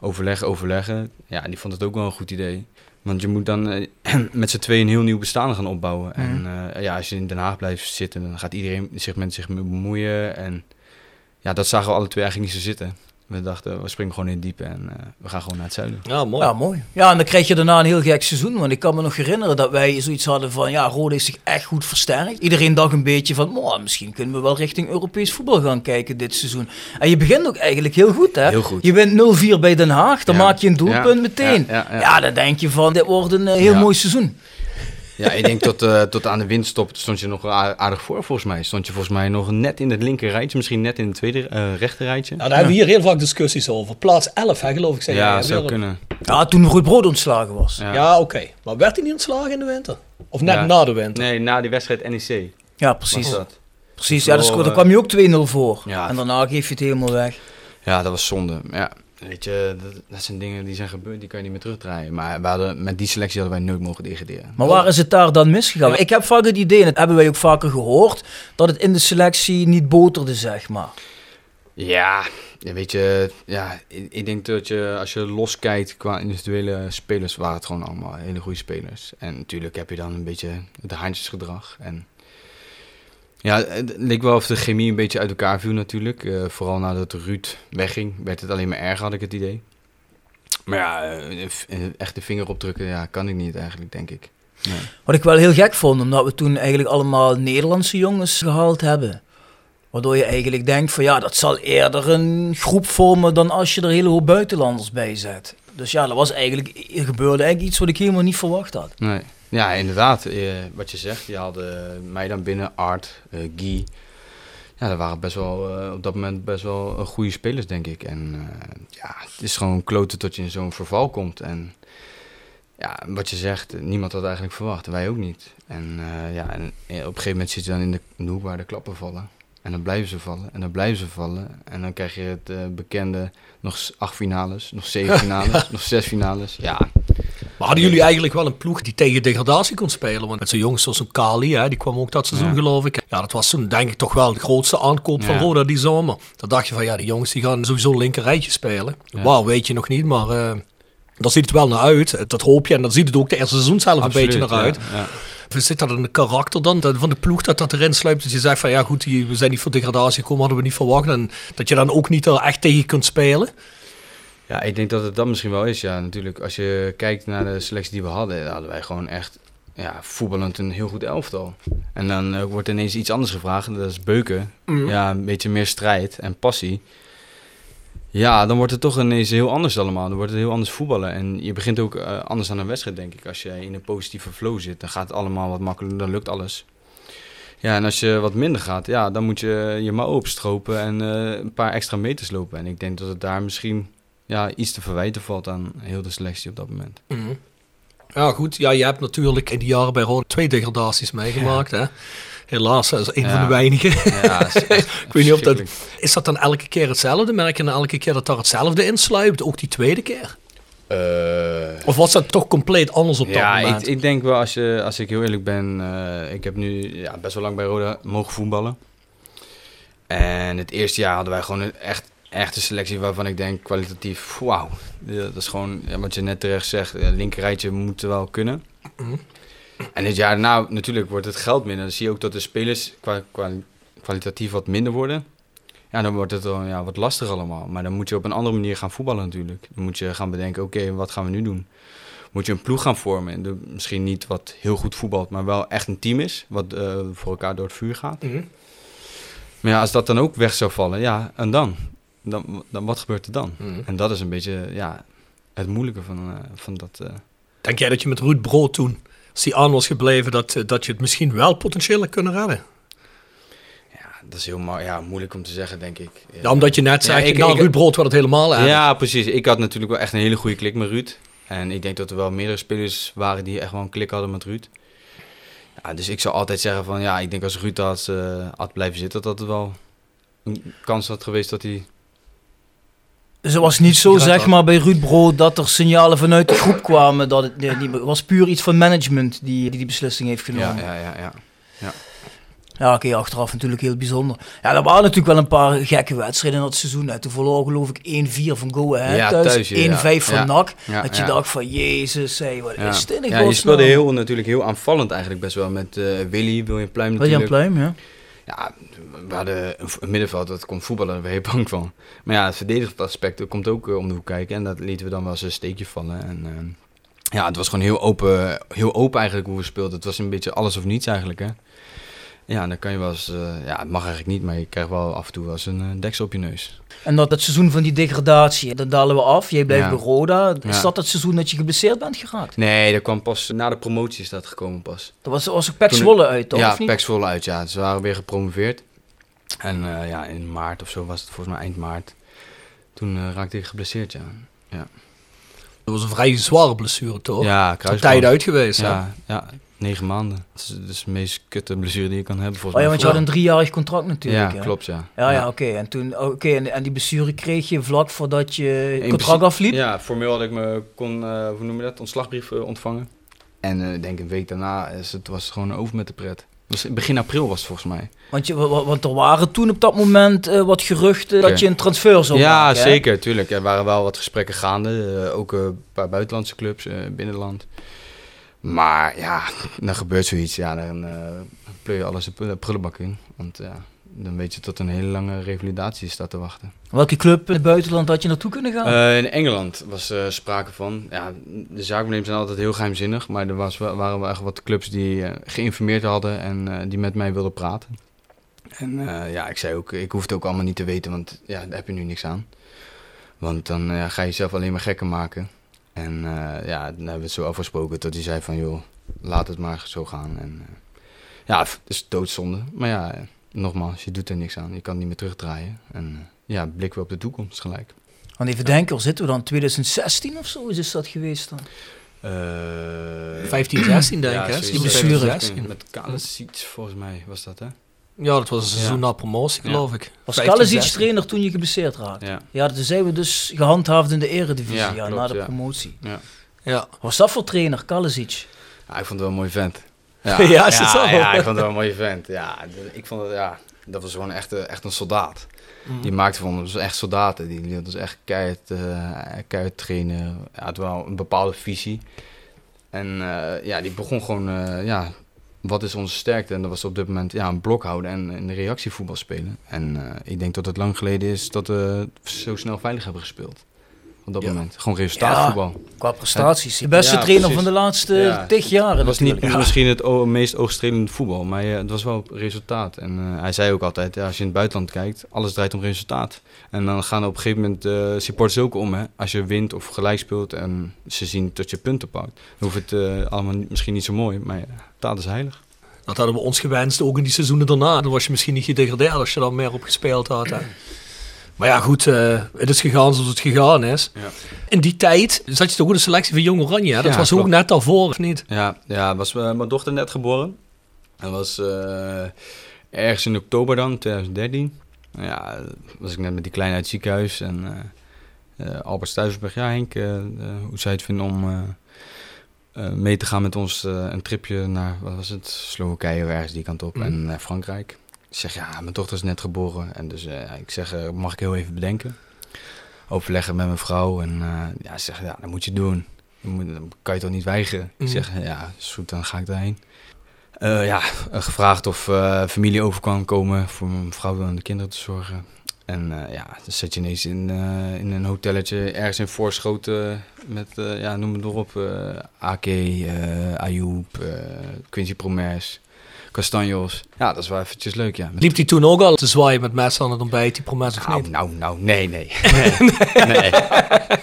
Overleggen, overleggen. Ja, die vond het ook wel een goed idee. Want je moet dan eh, met z'n tweeën een heel nieuw bestaan gaan opbouwen. En eh, ja, als je in Den Haag blijft zitten, dan gaat iedereen zich met zich bemoeien. En ja, dat zagen we alle twee eigenlijk niet zo zitten. We dachten, we springen gewoon in het diepe en eh, we gaan gewoon naar het zuiden. Ja, mooi. Ja, mooi. Ja, en dan krijg je daarna een heel gek seizoen. Want ik kan me nog herinneren dat wij zoiets hadden van... Ja, Rode is zich echt goed versterkt. Iedereen dacht een beetje van... "Mwah, misschien kunnen we wel richting Europees voetbal gaan kijken dit seizoen. En je begint ook eigenlijk heel goed, hè? Heel goed. Je wint 0-4 bij Den Haag. Dan Ja. maak je een doelpunt Ja. meteen. Ja, ja, Ja, ja. dan denk je van... Dit wordt een eh, heel Ja. mooi seizoen. Ja, ik denk tot, eh, tot aan de winststop stond je nog aardig voor volgens mij. Stond je volgens mij nog net in het linker rijtje, misschien net in het tweede eh rechter rijtje. Nou, daar hebben we hier heel vaak discussies over. Plaats 11, hè, geloof ik. Zeg ja, zou kunnen. Ja, toen Ruud Brood ontslagen was. Ja. Ja, oké. Maar werd hij niet ontslagen in de winter? Of net Ja. na de winter? Nee, na die wedstrijd NEC Ja, precies. dat. Precies, ja, dus, daar kwam je ook 2-0 voor. Ja. En daarna geef je het helemaal weg. Ja, dat was zonde. Ja, weet je, dat, dat zijn dingen die zijn gebeurd, die kan je niet meer terugdraaien. Maar we hadden, met die selectie hadden wij nooit mogen degraderen. Maar waar is het daar dan misgegaan? Ik heb vaak het idee, en dat hebben wij ook vaker gehoord, dat het in de selectie niet boterde, zeg maar. Ja, ja, weet je, ja, ik, ik denk dat je, als je loskijkt qua individuele spelers, waren het gewoon allemaal hele goede spelers. En natuurlijk heb je dan een beetje het handjesgedrag. En ja, het leek wel of de chemie een beetje uit elkaar viel natuurlijk. Eh, vooral nadat Ruud wegging, werd het alleen maar erger, had ik het idee. Maar ja, eh, eh, echt de vinger opdrukken, ja, kan ik niet eigenlijk, denk ik. Nee. Wat ik wel heel gek vond, omdat we toen eigenlijk allemaal Nederlandse jongens gehaald hebben. Waardoor je eigenlijk denkt van ja, dat zal eerder een groep vormen dan als je er hele hoop buitenlanders bij zet. Dus ja, dat was eigenlijk, er gebeurde eigenlijk iets wat ik helemaal niet verwacht had. Nee. Ja, inderdaad. eh, wat je zegt, je had eh, mij dan binnen, Art, eh Guy. Ja, dat waren best wel op dat moment best wel goede spelers, denk ik. En ja, het is gewoon kloten tot je in zo'n verval komt. En ja, wat je zegt, niemand had eigenlijk verwacht. Wij ook niet. En ja, en op een gegeven moment zit je dan in de, in de hoek waar de klappen vallen. En dan blijven ze vallen. En dan blijven ze vallen. En dan krijg je het bekende nog acht finales, nog zeven finales, nog zes finales. Ja, Maar hadden jullie eigenlijk wel een ploeg die tegen degradatie kon spelen? Want met zo'n jongens zoals een Kali, hè, die kwam ook dat seizoen Ja. geloof ik. Ja, dat was toen denk ik toch wel de grootste aankoop van. Roda die zomer. Dan dacht je van ja, die jongens die gaan sowieso linker rijtje spelen. Ja. Wauw, weet je nog niet, maar eh daar ziet het wel naar uit. Dat hoop je en dan ziet het ook de eerste seizoen zelf een beetje naar uit. Of Zit dat in de karakter dan dat- van de ploeg dat dat erin sluipt? Dat je zegt van ja goed, die- we zijn niet voor degradatie gekomen, hadden we niet verwacht. En dat je dan ook niet er echt tegen kunt spelen. Ja, ik denk dat het dat misschien wel is. Ja, natuurlijk. Als je kijkt naar de selectie die we hadden, dan hadden wij gewoon echt ja, voetballend een heel goed elftal. En dan eh, wordt ineens iets anders gevraagd. Dat is beuken. Mhm. Ja, een beetje meer strijd en passie. Ja, dan wordt het toch ineens heel anders allemaal. Dan wordt het heel anders voetballen. En je begint ook eh, anders aan een wedstrijd, denk ik. Als je in een positieve flow zit, dan gaat het allemaal wat makkelijker. Dan lukt alles. Ja, en als je wat minder gaat, ja, dan moet je je mouw opstropen en eh, een paar extra meters lopen. En ik denk dat het daar misschien ja, iets te verwijten valt aan heel de selectie op dat moment. Mhm. Ja, goed. Ja, je hebt natuurlijk in die jaren bij Roda twee degradaties meegemaakt. Hè? Helaas, dat is een Ja. van de weinigen. Ja, Ik weet niet of dat... Is dat dan elke keer hetzelfde? Merk je dan elke keer dat daar hetzelfde in sluipt? Ook die tweede keer? Eh, Of was dat toch compleet anders op dat ja, moment? ik, ik denk wel, als, je, als ik heel eerlijk ben, eh, ik heb nu ja, best wel lang bij Roda mogen voetballen. En het eerste jaar hadden wij gewoon echt, echt een selectie waarvan ik denk kwalitatief, wauw. Dat is gewoon, ja, wat je net terecht zegt, linkerrijtje moet wel kunnen. En dit jaar nou, natuurlijk wordt het geld minder. Dan zie je ook dat de spelers kwa- kwalitatief wat minder worden. Ja, dan wordt het wel ja, wat lastig allemaal. Maar dan moet je op een andere manier gaan voetballen natuurlijk. Dan moet je gaan bedenken, oké, wat gaan we nu doen? Moet je een ploeg gaan vormen. En de- misschien niet wat heel goed voetbalt, maar wel echt een team is. Wat eh, voor elkaar door het vuur gaat. Mhm. Maar ja, als dat dan ook weg zou vallen, ja, en dan? Dan, dan wat gebeurt er dan? Mhm. En dat is een beetje ja, het moeilijke van, eh, van dat... eh, Denk jij dat je met Ruud Brood toen, als die aan was gebleven, dat, eh, dat je het misschien wel potentieel had kunnen redden? dat is heel ja, moeilijk om te zeggen, denk ik. Ja, omdat je net Ja, zei, ik- nou, ik- Ruud Brood wordt het helemaal aan. Ja, precies. Ik had natuurlijk wel echt een hele goede klik met Ruud. En ik denk dat er wel meerdere spelers waren die echt wel een klik hadden met Ruud. Ja, dus ik zou altijd zeggen van ja, ik denk als Ruud had, had blijven zitten, dat het wel een kans had geweest dat hij... Dus het was niet zo, Ja, zeg maar, bij Ruud Brood dat er signalen vanuit de groep kwamen dat het nee, niet meer- Het was puur iets van management die die, die beslissing heeft Ja, genomen. ja, ja, ja. Ja, oké, achteraf natuurlijk heel bijzonder. Ja, er waren natuurlijk wel een paar gekke wedstrijden in dat seizoen. Hè. Toen verloor geloof ik 1-4 van Go Ahead Ja, thuis, thuis, ja, 1-5 van ja. NAC. Ja, dat je ja. dacht van, jezus, hey, wat Ja. is dit Ja, je speelde heel, natuurlijk heel aanvallend eigenlijk best wel met eh, Willy, William Pluim William natuurlijk. Pluim, ja. Ja, we hadden een, middenveld, dat komt voetballen, daar ben bang van. Maar ja, het verdedigend aspect dat komt ook eh, om de hoek kijken. En dat lieten we dan wel eens een steekje vallen. En eh, ja, het was gewoon heel open, heel open eigenlijk hoe we speelden. Het was een beetje alles of niets eigenlijk, hè. Ja, dan kan je wel eens, eh, ja, het mag eigenlijk niet, maar je krijgt wel af en toe wel eens een eh, deksel op je neus. En dat, dat seizoen van die degradatie, dan dalen we af. Jij blijft Ja. bij Roda. Is Ja. dat het seizoen dat je geblesseerd bent geraakt? Nee, dat kwam pas na de promotie is dat gekomen pas. Dat was, was ook Pek Zwolle uit, toch? Ja? Pek Zwolle uit, ja. Ze waren weer gepromoveerd. En eh, ja, in maart of zo was het, volgens mij eind maart. Toen raakte ik geblesseerd, ja. Ja, Dat was een vrij zware blessure, toch? ja kruisband. tijd uit geweest, hè? Ja, ja, negen maanden. Dat is, dat is de meest kutte blessure die je kan hebben, volgens Oh ja, want je had een driejarig contract natuurlijk. Ja, hè? klopt, ja. Ja, ja, oké. En toen, oké, en, en die blessure kreeg je vlak voordat je In contract afliep? Ja, formeel had ik me, kon, eh, hoe noem je dat, ontslagbrief eh, ontvangen. En eh, ik denk een week daarna is het, was het gewoon over met de pret. Dus begin april was het volgens mij. Want, je, wa- wa- want er waren toen op dat moment wat geruchten dat je een transfer zou ja, maken. hè? zeker, tuurlijk. Er waren wel wat gesprekken gaande. ook een paar buitenlandse clubs, binnenland. Maar ja, dan gebeurt zoiets. Ja, dan eh pleur je alles de prul- prullenbak in. Want ja, dan weet je tot een hele lange revalidatie staat te wachten. Welke club in het buitenland had je naartoe kunnen gaan? Eh, in Engeland was eh, sprake van. Ja, de zaakbenemers zijn altijd heel geheimzinnig. Maar er was, waren wel echt wat clubs die geïnformeerd hadden en die met mij wilden praten. En ja, ik zei ook, ik hoef het ook allemaal niet te weten, want ja, daar heb je nu niks aan. Want dan ga je jezelf alleen maar gekker maken. En eh, ja, dan hebben we het zo afgesproken dat hij zei van, joh, laat het maar zo gaan. En eh, ja, het is doodzonde. Maar ja, eh, nogmaals, je doet er niks aan. Je kan niet meer terugdraaien. En ja, blikken we op de toekomst gelijk. Want even denken, waar zitten we dan? 2016 of zo is dat geweest dan? Eh 15, 16 denk ik, hè? zoiets. Die blessure. 16. Met volgens mij was dat, hè? Ja, dat was een seizoen Ja. na promotie, Ja. geloof ik. Was 15, Kalasic 16. trainer toen je geblesseerd raakte? Ja. Ja, toen zijn we dus gehandhaafd in de eredivisie Ja, ja, klopt, na de ja. promotie. Ja. Ja. Was dat voor trainer, Kalasic? ja, ik vond het wel een mooie vent. Ja, is het zo? Ja, ik vond het wel een mooie vent. Ja, ik vond het, ja, dat was gewoon echt, eh, echt een soldaat. Mm. Die maakte van ons echt soldaten. Die liet ons echt keihard, eh, keihard trainen. Ja, had wel een bepaalde visie. En eh, ja, die begon gewoon, eh, ja, wat is onze sterkte? En dat was op dit moment ja, een blok houden en in de reactievoetbal spelen. En eh, ik denk dat het lang geleden is dat we zo snel veilig hebben gespeeld. Op dat Ja. moment. Gewoon resultaatvoetbal. Qua prestaties. De beste Ja, trainer precies. van de laatste Ja. tig jaren Het was niet misschien het meest oogstrelende voetbal, maar eh, het was wel resultaat. En eh, hij zei ook altijd, ja, als je in het buitenland kijkt, alles draait om resultaat. En dan gaan er op een gegeven moment eh supporters ook om. Hè? Als je wint of gelijk speelt en ze zien dat je punten pakt. Dan hoeft het eh, allemaal niet- misschien niet zo mooi, maar ja, taal is heilig. Dat hadden we ons gewenst, ook in die seizoenen daarna. Dan was je misschien niet gedegradeerd als je daar meer op gespeeld had. Hè. Maar ja, goed, eh, het is gegaan zoals het gegaan is. Ja. In die tijd zat je toch ook in de selectie van Jong Oranje. Dat Ja, was ook net daarvoor, of niet? Ja, ja was eh, mijn dochter net geboren. Dat was eh, ergens in oktober dan, 2013. Nou Ja, was ik net met die kleine uit het ziekenhuis. En Albert Stuyvenberg, ja Henk, hoe zou je het vinden om mee te gaan met ons een tripje naar, wat was het, Slowakije of ergens die kant op Mhm. en naar Frankrijk. Ik zeg, ja, mijn dochter is net geboren. En dus eh, ik zeg, eh, mag ik heel even bedenken? Overleggen met mijn vrouw. En eh, ja, ze zegt, ja, dat moet je doen. Dan kan je toch niet weigeren? Ik zeg, ja, is goed, dan ga ik daarheen. Ja, gevraagd of familie over kwam komen voor mijn vrouw en de kinderen te zorgen. En ja, dan zit je ineens in, in een hotelletje ergens in Voorschoten met, ja, noem het erop, eh AK, Ayoub, Quincy Promes, Castanjos. Ja, dat is wel eventjes leuk, ja. Met- Liep hij toen ook al te zwaaien met mes aan het ontbijt, die promes of nou, niet? nou, nou, nee, nee. Nee,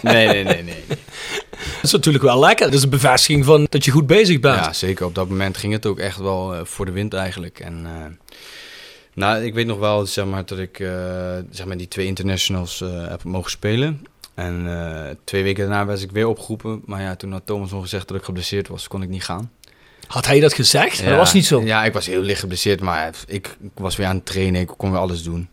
nee, nee, nee, nee. nee. Dat is natuurlijk wel lekker. Dat is een bevestiging van dat je goed bezig bent. Ja, zeker. Op dat moment ging het ook echt wel eh, voor de wind eigenlijk. En eh, Nou, ik weet nog wel zeg maar, dat ik eh, zeg maar, die twee internationals heb mogen spelen. En twee weken daarna was ik weer opgeroepen. Maar ja, toen had Thomas nog gezegd dat ik geblesseerd was, kon ik niet gaan. Had hij dat gezegd? Dat was niet zo. Ja, ik was heel licht geblesseerd, maar ik, ik was weer aan het trainen. Ik kon weer alles doen.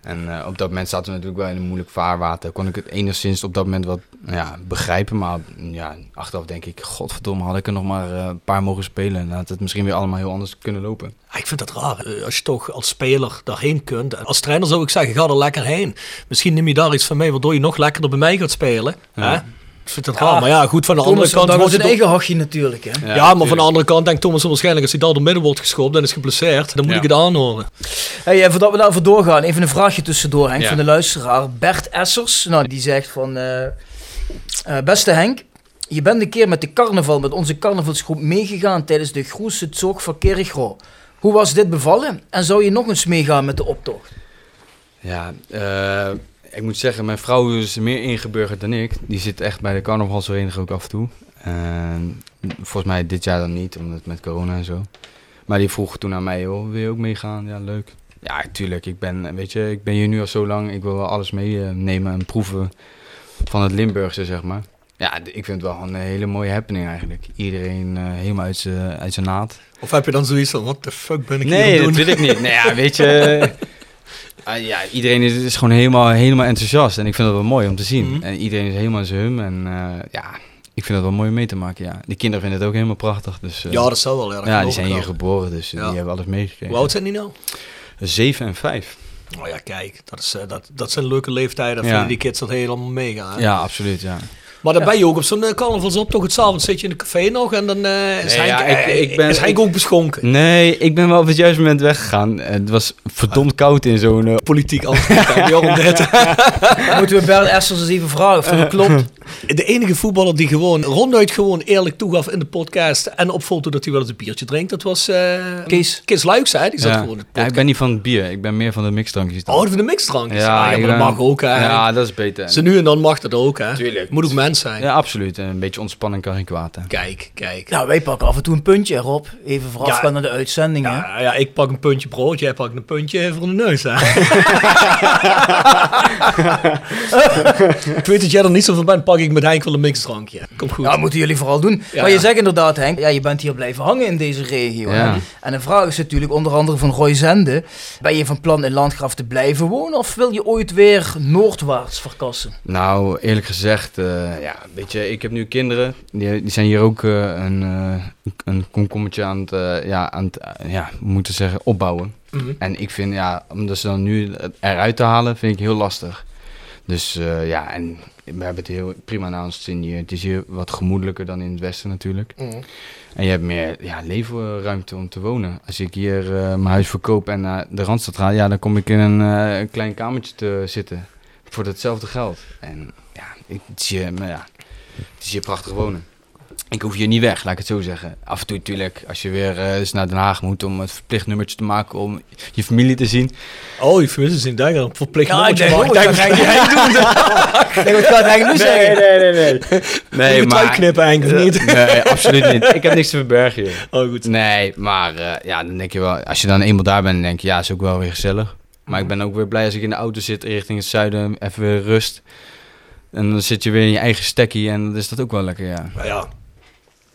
En eh, op dat moment zaten we natuurlijk wel in een moeilijk vaarwater. Kon ik het enigszins op dat moment wat nou ja, begrijpen. Maar ja, achteraf denk ik, godverdomme, had ik er nog maar eh, een paar mogen spelen. En dan had het misschien weer allemaal heel anders kunnen lopen. Ah, Ik vind dat raar. Eh, Als je toch als speler daarheen kunt. Als trainer zou ik zeggen, ga er lekker heen. Misschien neem je daar iets van mee, waardoor je nog lekkerder bij mij gaat spelen. Ja. Hè? Ik vind dat raar. Maar ja, goed, van de andere kant... dat was wordt een het eigen hachje natuurlijk, hè. ja, maar van de andere kant denkt Thomas waarschijnlijk... als hij daar door midden wordt geschopt en is geblesseerd... dan moet Ja. ik het aanhoren. Hey, en voordat we daarvoor doorgaan, even een vraagje tussendoor, Henk, Ja. van de luisteraar. Bert Essers, nou, die zegt van... eh, eh, beste Henk, je bent een keer met de carnaval, met onze carnavalsgroep meegegaan tijdens de Groese Zog van Kerigro. Hoe was dit bevallen? En zou je nog eens meegaan met de optocht? Ja, eh, ik moet zeggen, mijn vrouw is meer ingeburgerd dan ik. Die zit echt bij de carnavalsvereniging ook af en toe. En volgens mij dit jaar dan niet, omdat met corona en zo. Maar die vroeg toen aan mij, joh, wil je ook meegaan? Ja, leuk. Ja, tuurlijk. Ik ben, weet je, ik ben hier nu al zo lang. Ik wil wel alles meenemen en proeven van het Limburgse, zeg maar. Ja, ik vind het wel een hele mooie happening eigenlijk. Iedereen eh, helemaal uit zijn naad. Of heb je dan zoiets van, wat de fuck ben ik hier Nee, aan dat het doen? wil ik niet. Nee, ja, weet je... ah, ja, iedereen is, is gewoon helemaal, helemaal enthousiast. En ik vind dat wel mooi om te zien. Mhm. En iedereen is helemaal in zijn hum. En eh, ja, ik vind dat wel mooi om mee te maken, ja. Die kinderen vinden het ook helemaal prachtig. Dus, eh, Ja, dat zou wel. Ja, dat ja, die zijn hier geboren, dus Ja. die hebben alles meegekregen. Hoe oud zijn die nou? Zeven en vijf. Oh ja, kijk, dat, is, eh, dat, dat zijn leuke leeftijden. Ja. vinden die kids dat helemaal mega. hè? Ja, absoluut, ja. Maar dan ben je ook op zo'n uh, carnavalsoptocht. Het avond zit je in een café nog en dan eh, is, Nee, Henk, ja, ik- eh, ik ben- is Henk ik- ook beschonken. Nee, ik ben wel op het juiste moment weggegaan. Het was verdomd koud in zo'n... eh, Politiek antwoord. Moeten we Bert Essers eens even vragen of dat klopt? De enige voetballer die gewoon ronduit gewoon eerlijk toegaf in de podcast en op foto dat hij wel eens een biertje drinkt, dat was eh Kees. Kees Luiks, hè? Die zat ja. gewoon in de ja, podcast. ik ben niet van het bier. Ik ben meer van de mixdrankjes. dan. Oh, van de mixdrankjes. Ja, ja, ik maar dat ben- mag ook, hè? Ja, dat is beter. Ze nu en dan mag dat ook, hè? Tuurlijk. Moet ook mens zijn. Ja, absoluut. En een beetje ontspanning kan geen kwaad. Hè. Kijk, kijk. Nou, wij pakken af en toe een puntje erop. Even voorafgaan Ja. naar de uitzending, hè. Ja, ja, ik pak een puntje brood, jij pakt een puntje voor de neus, hè? ik weet dat jij er niet zo van bent, pak ik met Henk wel een mixdrankje. Komt goed. Ja, moeten jullie vooral doen. Ja, maar je ja. zegt inderdaad, Henk, ja, je bent hier blijven hangen in deze regio. En de vraag is natuurlijk onder andere van Roy Zende. Ben je van plan in Landgraaf te blijven wonen of wil je ooit weer noordwaarts verkassen? Nou, eerlijk gezegd, eh, ja, weet je, ik heb nu kinderen. Die, die zijn hier ook eh, een, eh, een komkommetje aan het, eh, ja, aan het ja, hoe moet ik zeggen, opbouwen. Mhm. En ik vind, ja, om dat ze dan nu eruit te halen, vind ik heel lastig. Dus ja, en we hebben het heel prima naar ons zin hier. Het is hier wat gemoedelijker dan in het westen natuurlijk. Mhm. En je hebt meer ja, leefruimte om te wonen. Als ik hier mijn huis verkoop en naar de Randstad ga, ja, dan kom ik in een, klein kamertje te zitten. Voor hetzelfde geld. En ik, het, is hier, maar ja, het is hier prachtig wonen. Ik hoef hier niet weg, laat ik het zo zeggen. Af en toe natuurlijk, als je weer eh, eens naar Den Haag moet om het verplicht nummertje te maken om je familie te zien. Oh, je familie is in Dijker, verplicht Ja, nummertje ik denk maken. Ik denk, wat gaat Henk nu zeggen? nee, nee, nee. Moet je het uitknippen, Henk, of niet? Nee, absoluut niet. Ik heb niks te verbergen hier. Oh, goed. Nee, maar eh, ja, dan denk je wel, als je dan eenmaal daar bent, dan denk je, ja, is ook wel weer gezellig. Maar ik ben ook weer blij als ik in de auto zit richting het zuiden, even weer rust. En dan zit je weer in je eigen stekkie en dan is dat ook wel lekker, ja. Nou ja, dat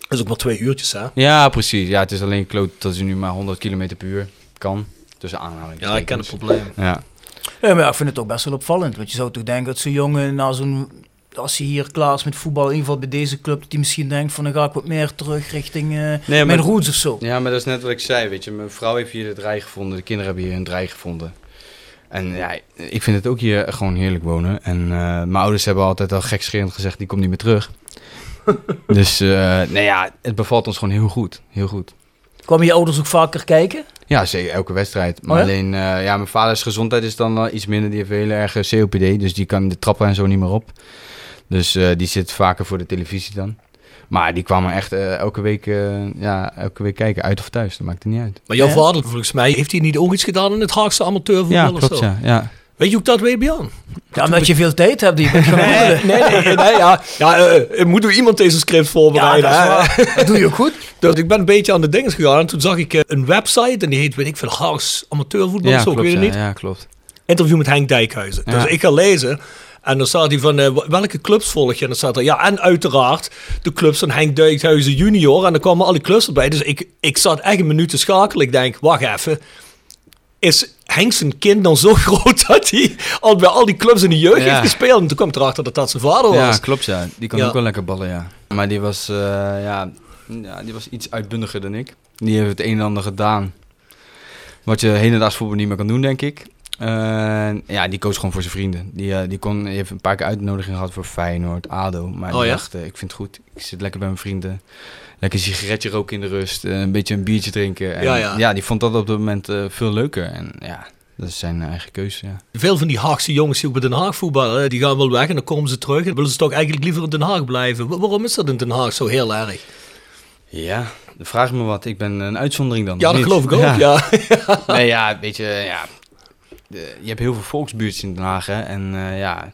is ook maar twee uurtjes, hè? Ja, precies. Ja, het is alleen kloot dat je nu maar 100 km per uur kan. Tussen aanhalingen. Ja, ik ken het probleem. Ja. Ja, maar ik vind het ook best wel opvallend. Want je zou toch denken dat zo'n jongen na zo'n... Als hij hier klaar is met voetbal, in ieder geval bij deze club, dat hij misschien denkt van dan ga ik wat meer terug richting eh, maar- mijn roots of zo. Ja, maar dat is net wat ik zei, weet je. Mijn vrouw heeft hier de draai gevonden, de kinderen hebben hier een draai gevonden. En ja, ik vind het ook hier gewoon heerlijk wonen. En eh, mijn ouders hebben altijd al gekscherend gezegd, die komt niet meer terug. dus, eh nee ja, het bevalt ons gewoon heel goed. Heel goed. Kwamen je ouders ook vaker kijken? Ja, zeker, elke wedstrijd. Maar Oh ja? alleen, eh, ja, mijn vaders gezondheid is dan iets minder. Die heeft heel erg COPD, dus die kan de trappen en zo niet meer op. Dus die zit vaker voor de televisie dan. Maar die kwamen echt eh, elke, week, eh, ja, elke week kijken, uit of thuis. Dat maakt er niet uit. Maar jouw Ja? vader, volgens mij, heeft hij niet ook iets gedaan in het Haagse amateurvoetbal Ja, of klopt, zo? ja. ja. Weet je hoe ik dat weet, Björn? Ja, omdat je veel tijd hebt die Nee, nee, nee, nee, ja. ja eh, moet door iemand deze script Ja, voorbereiden. dat waar. Dat doe je ook goed. Dus ik ben een beetje aan de dingen gegaan. En toen zag ik een website. En die heet, weet ik veel, Haags Amateurvoetbal. of zo, ik weet het ja, niet. ja, klopt. Interview met Henk Dijkhuizen. Ja. Dus ik ga lezen. En dan staat hij van, eh, welke clubs volg je? En dan staat er, ja, en uiteraard de clubs van Henk Dijkhuizen junior. En dan kwamen al die clubs erbij. Dus ik, ik zat echt een minuut te schakelen. Ik denk, wacht even. Is Henk zijn kind dan zo groot dat hij al bij al die clubs in de jeugd Ja. heeft gespeeld? En toen kwam erachter dat dat zijn vader was. Ja, klopt ja. Die kon Ja. ook wel lekker ballen, ja. Maar die was, eh, ja, ja, die was iets uitbundiger dan ik. Die heeft het een en ander gedaan. Wat je hedendaags voetbal niet meer kan doen, denk ik. Eh, ja, die koos gewoon voor zijn vrienden. Die, eh, die, kon, die heeft een paar keer uitnodiging gehad voor Feyenoord, ADO. Maar Oh die ja? dacht, eh, ik vind het goed. Ik zit lekker bij mijn vrienden. Lekker een sigaretje roken in de rust. een beetje een biertje drinken. En, Ja, ja. die vond dat op dat moment veel leuker. En ja, dat is zijn eigen keuze, ja. Veel van die Haagse jongens die ook bij Den Haag voetballen, die gaan wel weg en dan komen ze terug. En willen ze toch eigenlijk liever in Den Haag blijven. Wa- waarom is dat in Den Haag zo heel erg? Ja, vraag me wat. Ik ben een uitzondering dan. Ja, dat niet? geloof ik ook, ja. nee, ja, weet je, ja. De- je hebt heel veel volksbuurtjes in Den Haag, hè. En eh, ja,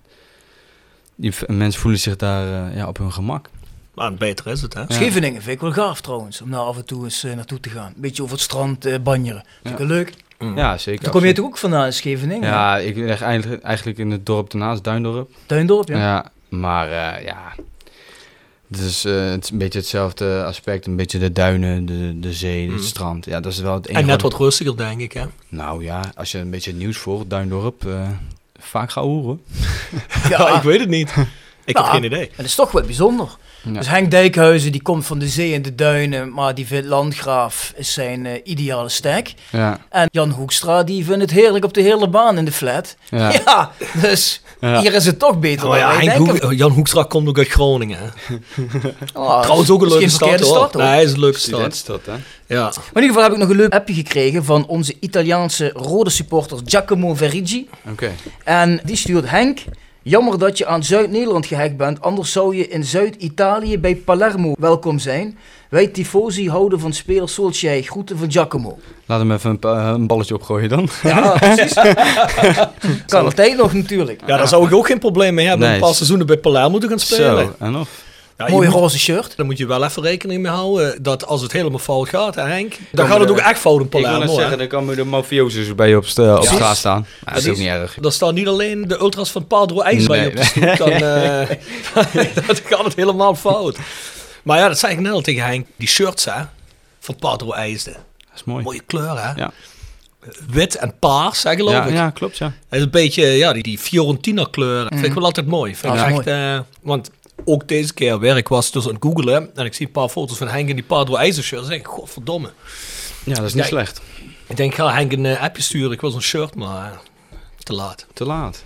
die mensen voelen zich daar eh, ja, op hun gemak. Maar beter is het, hè? Scheveningen vind ik wel gaaf trouwens, om daar af en toe eens eh, naartoe te gaan. Een beetje over het strand eh, banjeren. Vind ik wel leuk. Ja, zeker. Dan kom je toch ook vandaan in Scheveningen? Ja, ik leg eigenlijk, eigenlijk in het dorp ernaast, Duindorp. Tuindorp, ja. Ja, maar eh, ja, het is, eh, het is een beetje hetzelfde aspect. Een beetje de duinen, de, de zee, het Mhm. strand. Ja, dat is wel het enige. En net wat- rustiger, denk ik, hè? Nou ja, als je een beetje het nieuws volgt, Duindorp, eh, vaak gaan horen. Ja, ik weet het niet. Ik heb Ja, geen idee. Het is toch wel bijzonder. Ja. Dus Henk Dijkhuizen die komt van de zee en de duinen, maar die vindt Landgraaf is zijn eh, ideale stek. Ja, En Jan Hoekstra die vindt het heerlijk op de hele baan in de flat. Ja, ja. dus Ja. hier is het toch beter. Oh ja. Hoek- Jan Hoekstra komt ook uit Groningen. Ah, Trouwens ook een leuke stad, hoor. stad, hoor. Nee, hij is een leuke stad. Hè? Ja. Maar in ieder geval heb ik nog een leuk appje gekregen van onze Italiaanse rode supporter Giacomo Verigi. Oké. En die stuurt Henk. Jammer dat je aan Zuid-Nederland gehecht bent, anders zou je in Zuid-Italië bij Palermo welkom zijn. Wij tifosi houden van speler Solskjaer. Groeten van Giacomo. Laat hem even een, een balletje opgooien dan. Ja, precies. kan altijd nog natuurlijk. ja, daar zou ik ook geen probleem mee hebben. Nee. Een paar seizoenen bij Palermo te gaan spelen. Zo, en of? Ja, je Mooi moet- roze shirt. Daar moet je wel even rekening mee houden dat als het helemaal fout gaat, Henk, dan Komen gaat het ook echt fout in Ik wil Palermo. zeggen, dan komen de mafiosos bij je op, st- op straat staan. Ja, dat is ook niet erg. Dan staan niet alleen de ultras van Padro IJs bij je op de stoep, dan, eh, dan gaat het helemaal fout. Maar ja, dat zei ik net al tegen Henk. Die shirts hè, van Padro IJsde. Dat is mooi. Mooie kleur hè. Ja. Wit en paars, hè, geloof Ja, ik. ja, klopt, ja. Het is een beetje, ja, die, die Fiorentina kleur. Vind ik wel altijd mooi. Vind ik echt, eh, want ook deze keer weer, ik was dus aan het googlen en ik zie een paar foto's van Henk in die Padro IJzer shirt. Dan denk ik, godverdomme. Ja, dat is niet Ja, slecht. Ik denk, ik ga Henk een eh, appje sturen. Ik wil zo'n shirt, maar eh, te laat. Te laat.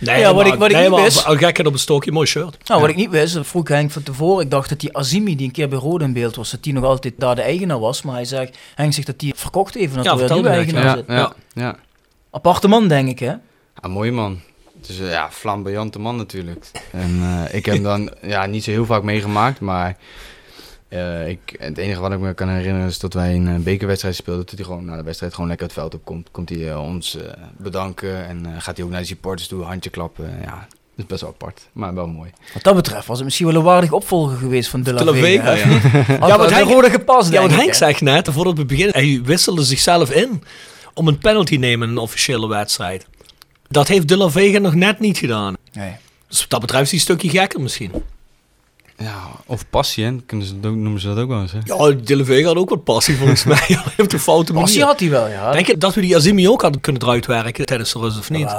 Nee, Ja, wat maar- ik- wat ik niet wist- Al op een stokje, mooi shirt. Nou, wat ik niet wist, dat vroeg Henk van tevoren. Ik dacht dat die Azimi, die een keer bij Rode in beeld was, dat die nog altijd daar de eigenaar was. Maar hij zegt, Henk zegt dat die verkocht heeft en dat Ja, er weer nieuwe eigenaar Ja, zit. ja, ja. Aparte man, denk ik, hè? Ah, mooie man. Het is een ja, flamboyante man natuurlijk. En eh, ik heb hem dan ja, niet zo heel vaak meegemaakt, maar eh, ik, het enige wat ik me kan herinneren is dat wij een bekerwedstrijd speelden. Dat hij gewoon na de wedstrijd gewoon lekker het veld op komt. Komt hij ons bedanken en eh, gaat hij ook naar de supporters toe, handje klappen. Ja, dat is best wel apart, maar wel mooi. Wat dat betreft was het misschien wel een waardig opvolger geweest van De La De La Vega. Vega, ja. Had Ja, Henk- rode gepast, Ja, ik, Henk zegt net, voordat we beginnen, hij wisselde zichzelf in om een penalty te nemen in een officiële wedstrijd. Dat heeft De La Vega nog net niet gedaan. Nee. Dus wat dat betreft is hij een stukje gekker misschien. Ja, of passie, hè? Kunnen ze, dat ook- noemen ze dat ook wel eens, hè? Ja, De La Vega had ook wat passie volgens mij. op de foute manier. Passie had hij wel, ja. Denk je dat we die Azimi ook hadden kunnen eruit werken tijdens de rust of niet?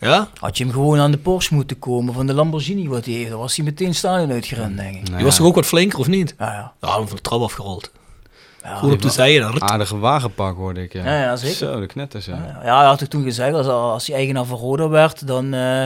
Ja? had je hem gewoon aan de Porsche moeten komen van de Lamborghini wat hij heeft, dan was hij meteen stadion uitgerend, denk ik. Die was toch ook wat flinker of niet? Ja, ja. Ja, van de trap afgerold. Ja, Goed op de zijde. Aardige wagenpak hoorde ik, ja. Ja, ja, zeker. Zo, de knetters, ja. Ja, ja, hij had ik toen gezegd, als, als hij eigenaar van Roda werd, dan eh,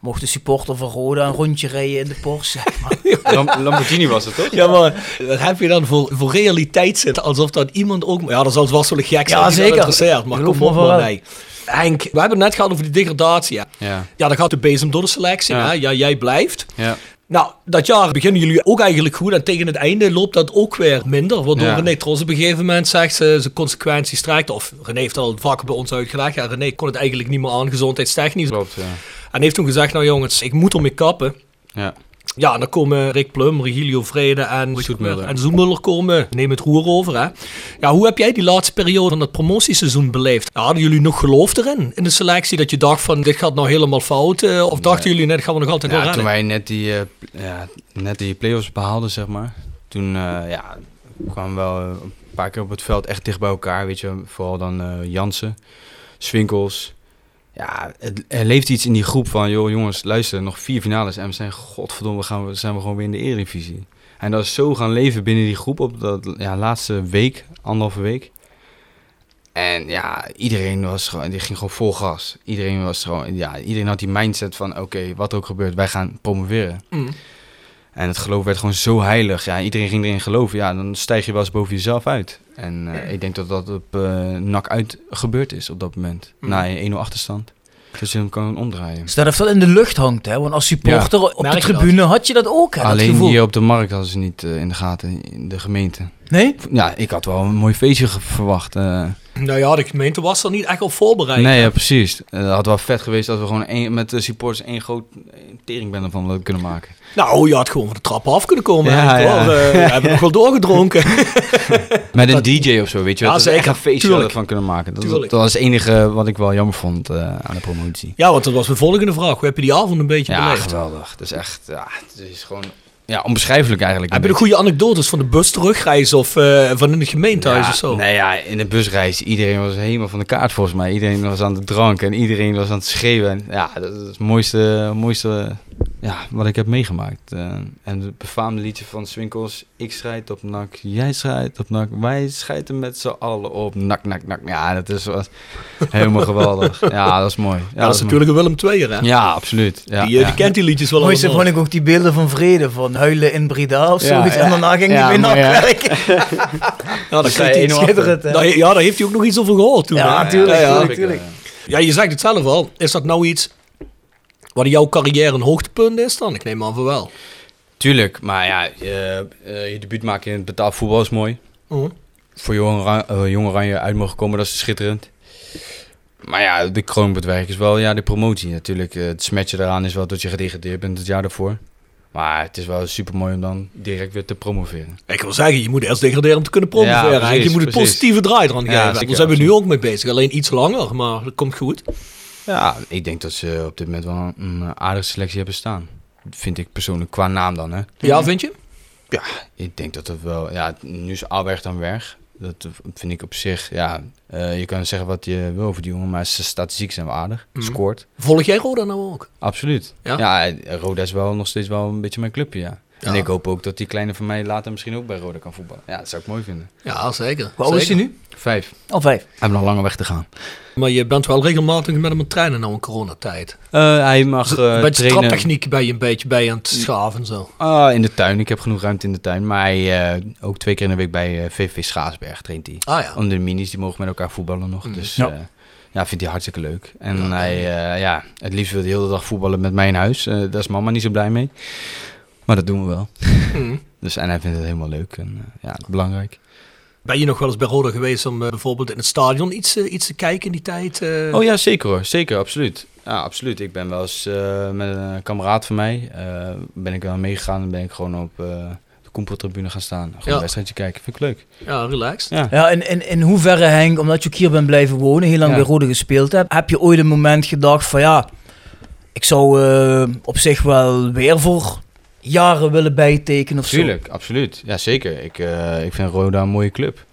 mocht de supporter van Roda een rondje rijden in de Porsche. zeg maar. Lam- Lamborghini was het, toch? Ja, maar wat heb je dan voor, voor realiteit zitten? Alsof dat iemand ook... Ja, dat zal vast wel gek zijn Ja, die dat zeker. interesseert. Maar Geloof kom op maar, nee. Henk, we hebben het net gehad over die degradatie. Ja, Ja, ja dan gaat de bezem door de selectie. Ja. Hè? Ja, jij blijft. ja. Nou, dat jaar beginnen jullie ook eigenlijk goed. En tegen het einde loopt dat ook weer minder. Waardoor Ja. René Tros op een gegeven moment zegt ze zijn consequenties trekt. Of René heeft al vaker bij ons uitgelegd. Ja, René kon het eigenlijk niet meer aan, gezondheidstechnisch. Klopt, ja. En heeft toen gezegd, nou jongens, ik moet ermee kappen. Ja. Ja, en dan komen Rick Plum, Regilio Vrede en Zoetmuller. En Zoetmuller komen, neem het roer over. Hè? Ja, hoe heb jij die laatste periode van het promotieseizoen beleefd? Ja, hadden jullie nog geloof erin, in de selectie? Dat je dacht van, dit gaat nou helemaal fout? eh, of dachten jullie, nee, dat gaan we nog altijd wel Ja, redden? toen wij net die, eh, ja, net die play-offs behaalden, zeg maar. Toen eh, ja, kwamen we wel een paar keer op het veld echt dicht bij elkaar. Weet je, vooral dan Jansen, Swinkels. Ja, er leeft iets in die groep van, joh jongens, luister, nog vier finales. En we zijn, godverdomme, gaan we, zijn we gewoon weer in de Eredivisie. En dat is zo gaan leven binnen die groep op dat ja, laatste week, anderhalve week. En ja, iedereen was gewoon, die ging gewoon vol gas. Iedereen was gewoon, ja, iedereen had die mindset van, oké, wat er ook gebeurt, wij gaan promoveren. Mm. En het geloof werd gewoon zo heilig. Ja, iedereen ging erin geloven. Ja, dan stijg je wel eens boven jezelf uit. En eh, ik denk dat dat op eh NAC uit gebeurd is op dat moment. Mm. Na een 1-0 achterstand. Dat je hem kan omdraaien. Dus dat heeft wel in de lucht hangt, hè? Want als supporter op merk de je dat? tribune had je dat ook, hè? dat Alleen hier op de markt hadden ze niet eh, in de gaten, in de gemeente. Nee? Ja, ik had wel een mooi feestje verwacht. Nou ja, de gemeente was er niet echt op voorbereid. nee, ja, precies. Eh, Het had wel vet geweest dat we gewoon met de supporters één groot teringbende van kunnen maken. Nou, je had gewoon van de trap af kunnen komen. Ja, ja. hoor. Eh, we hebben nog wel doorgedronken. Met een DJ of zo, weet je Ja, wel. dat we echt zeker. een feestje van kunnen maken. Dat, dat was het enige wat ik wel jammer vond eh, aan de promotie. ja, want dat was mijn volgende vraag. Hoe heb je die avond een beetje Ja, beleefd? geweldig. Het is echt, ja, het is gewoon ja, onbeschrijfelijk eigenlijk. Heb je de goede anekdotes van de bus terugreizen of eh, van in het gemeentehuis ja, of zo? Nee, ja, in de busreis, iedereen was helemaal van de kaart volgens mij. Iedereen was aan de drank en iedereen was aan het schreeuwen. En ja, dat is het mooiste, mooiste ja, wat ik heb meegemaakt. Eh, en het befaamde liedje van Swinkels, ik strijd op nak, jij strijdt op nak, wij schijten met z'n allen op nak, nak, nak. Ja, dat is was helemaal geweldig. Ja, dat is mooi. Ja, Ja, dat is natuurlijk een Willem II'er, hè? Ja, absoluut. Ja, die, eh, ja. die kent die liedjes wel Mooiste vond ik ook die beelden van Vrede, van huilen in Breda of zoiets. ja. En daarna ging Ja, hij weer maar ja. nakwerken. Ja. Schitterend, hè? Daar, ja, daar heeft hij ook nog iets over gehoord toen. Ja, hè? tuurlijk, Ja, ja. tuurlijk, tuurlijk. Ja, je zegt het zelf al. Is dat nou iets wat jouw carrière een hoogtepunt is dan? Ik neem aan van wel. Tuurlijk, maar ja, je, eh, je debuut maken in het betaald voetbal is mooi. Oh. Voor Jong Oranje, eh, Oranje uit mogen komen, dat is schitterend. Maar ja, de kroon werk is wel ja, de promotie. Natuurlijk, eh, het smetje daaraan is wel dat je gedegradeerd bent het jaar daarvoor. Maar het is wel super mooi om dan direct weer te promoveren. Ik wil zeggen, je moet eerst degraderen om te kunnen promoveren. Ja, precies, je moet een positieve draai eraan Ja, geven. zeker, Daar zijn we nu ook mee bezig. Alleen iets langer, maar dat komt goed. Ja, ik denk dat ze op dit moment wel een, aardige selectie hebben staan. Vind ik persoonlijk, qua naam dan hè. Ja, vind je? Ja, ik denk dat het wel. Ja, nu is Alberg dan weg. Dat vind ik op zich. Ja, eh, je kan zeggen wat je wil over die jongen, maar zijn statistiek zijn wel aardig. Mhm. Scoort. Volg jij Roda nou ook? Absoluut. Ja? Ja, Roda is wel nog steeds wel een beetje mijn clubje, ja. En ik hoop ook dat die kleine van mij later misschien ook bij Roda kan voetballen. Ja, dat zou ik mooi vinden. Ja, zeker. Hoe oud is hij nu? Vijf. Al vijf. Hij heeft nog lange weg te gaan. Maar je bent wel regelmatig met hem aan het trainen nou in coronatijd. Eh, hij mag eh een beetje trainen traptechniek ben je een beetje bij aan het schaven zo. Ah, in de tuin. Ik heb genoeg ruimte in de tuin. Maar hij, eh, ook twee keer in de week bij VV Schaarsberg traint hij. Ah ja. Onder de minis, die mogen met elkaar voetballen nog. Mm. Dus Ja. ja. ja, vindt hij hartstikke leuk. En Ja, hij, eh, ja, het liefst wil hij de hele dag voetballen met mij in huis. Eh, daar is mama niet zo blij mee. Maar dat doen we wel. Mm. Dus, en hij vindt het helemaal leuk. En eh, ja, belangrijk. Ben je nog wel eens bij Roda geweest om eh, bijvoorbeeld in het stadion iets, eh, iets te kijken in die tijd? Oh ja, zeker hoor. Zeker, absoluut. Ja, absoluut. Ik ben wel eens eh, met een kameraad van mij, eh, ben ik wel meegegaan en ben ik gewoon op eh, de Koempeltribune gaan staan. Gewoon Ja. een wedstrijdje kijken. Vind ik leuk. Ja, relaxed. Ja. Ja, en in, in hoeverre Henk, omdat je ook hier bent blijven wonen, heel lang Ja. bij Rode gespeeld hebt, heb je ooit een moment gedacht van ja, ik zou eh, op zich wel weer voor jaren willen bijtekenen of zo? Tuurlijk, absoluut. Ja, zeker. Ik, eh, ik vind Roda een mooie club.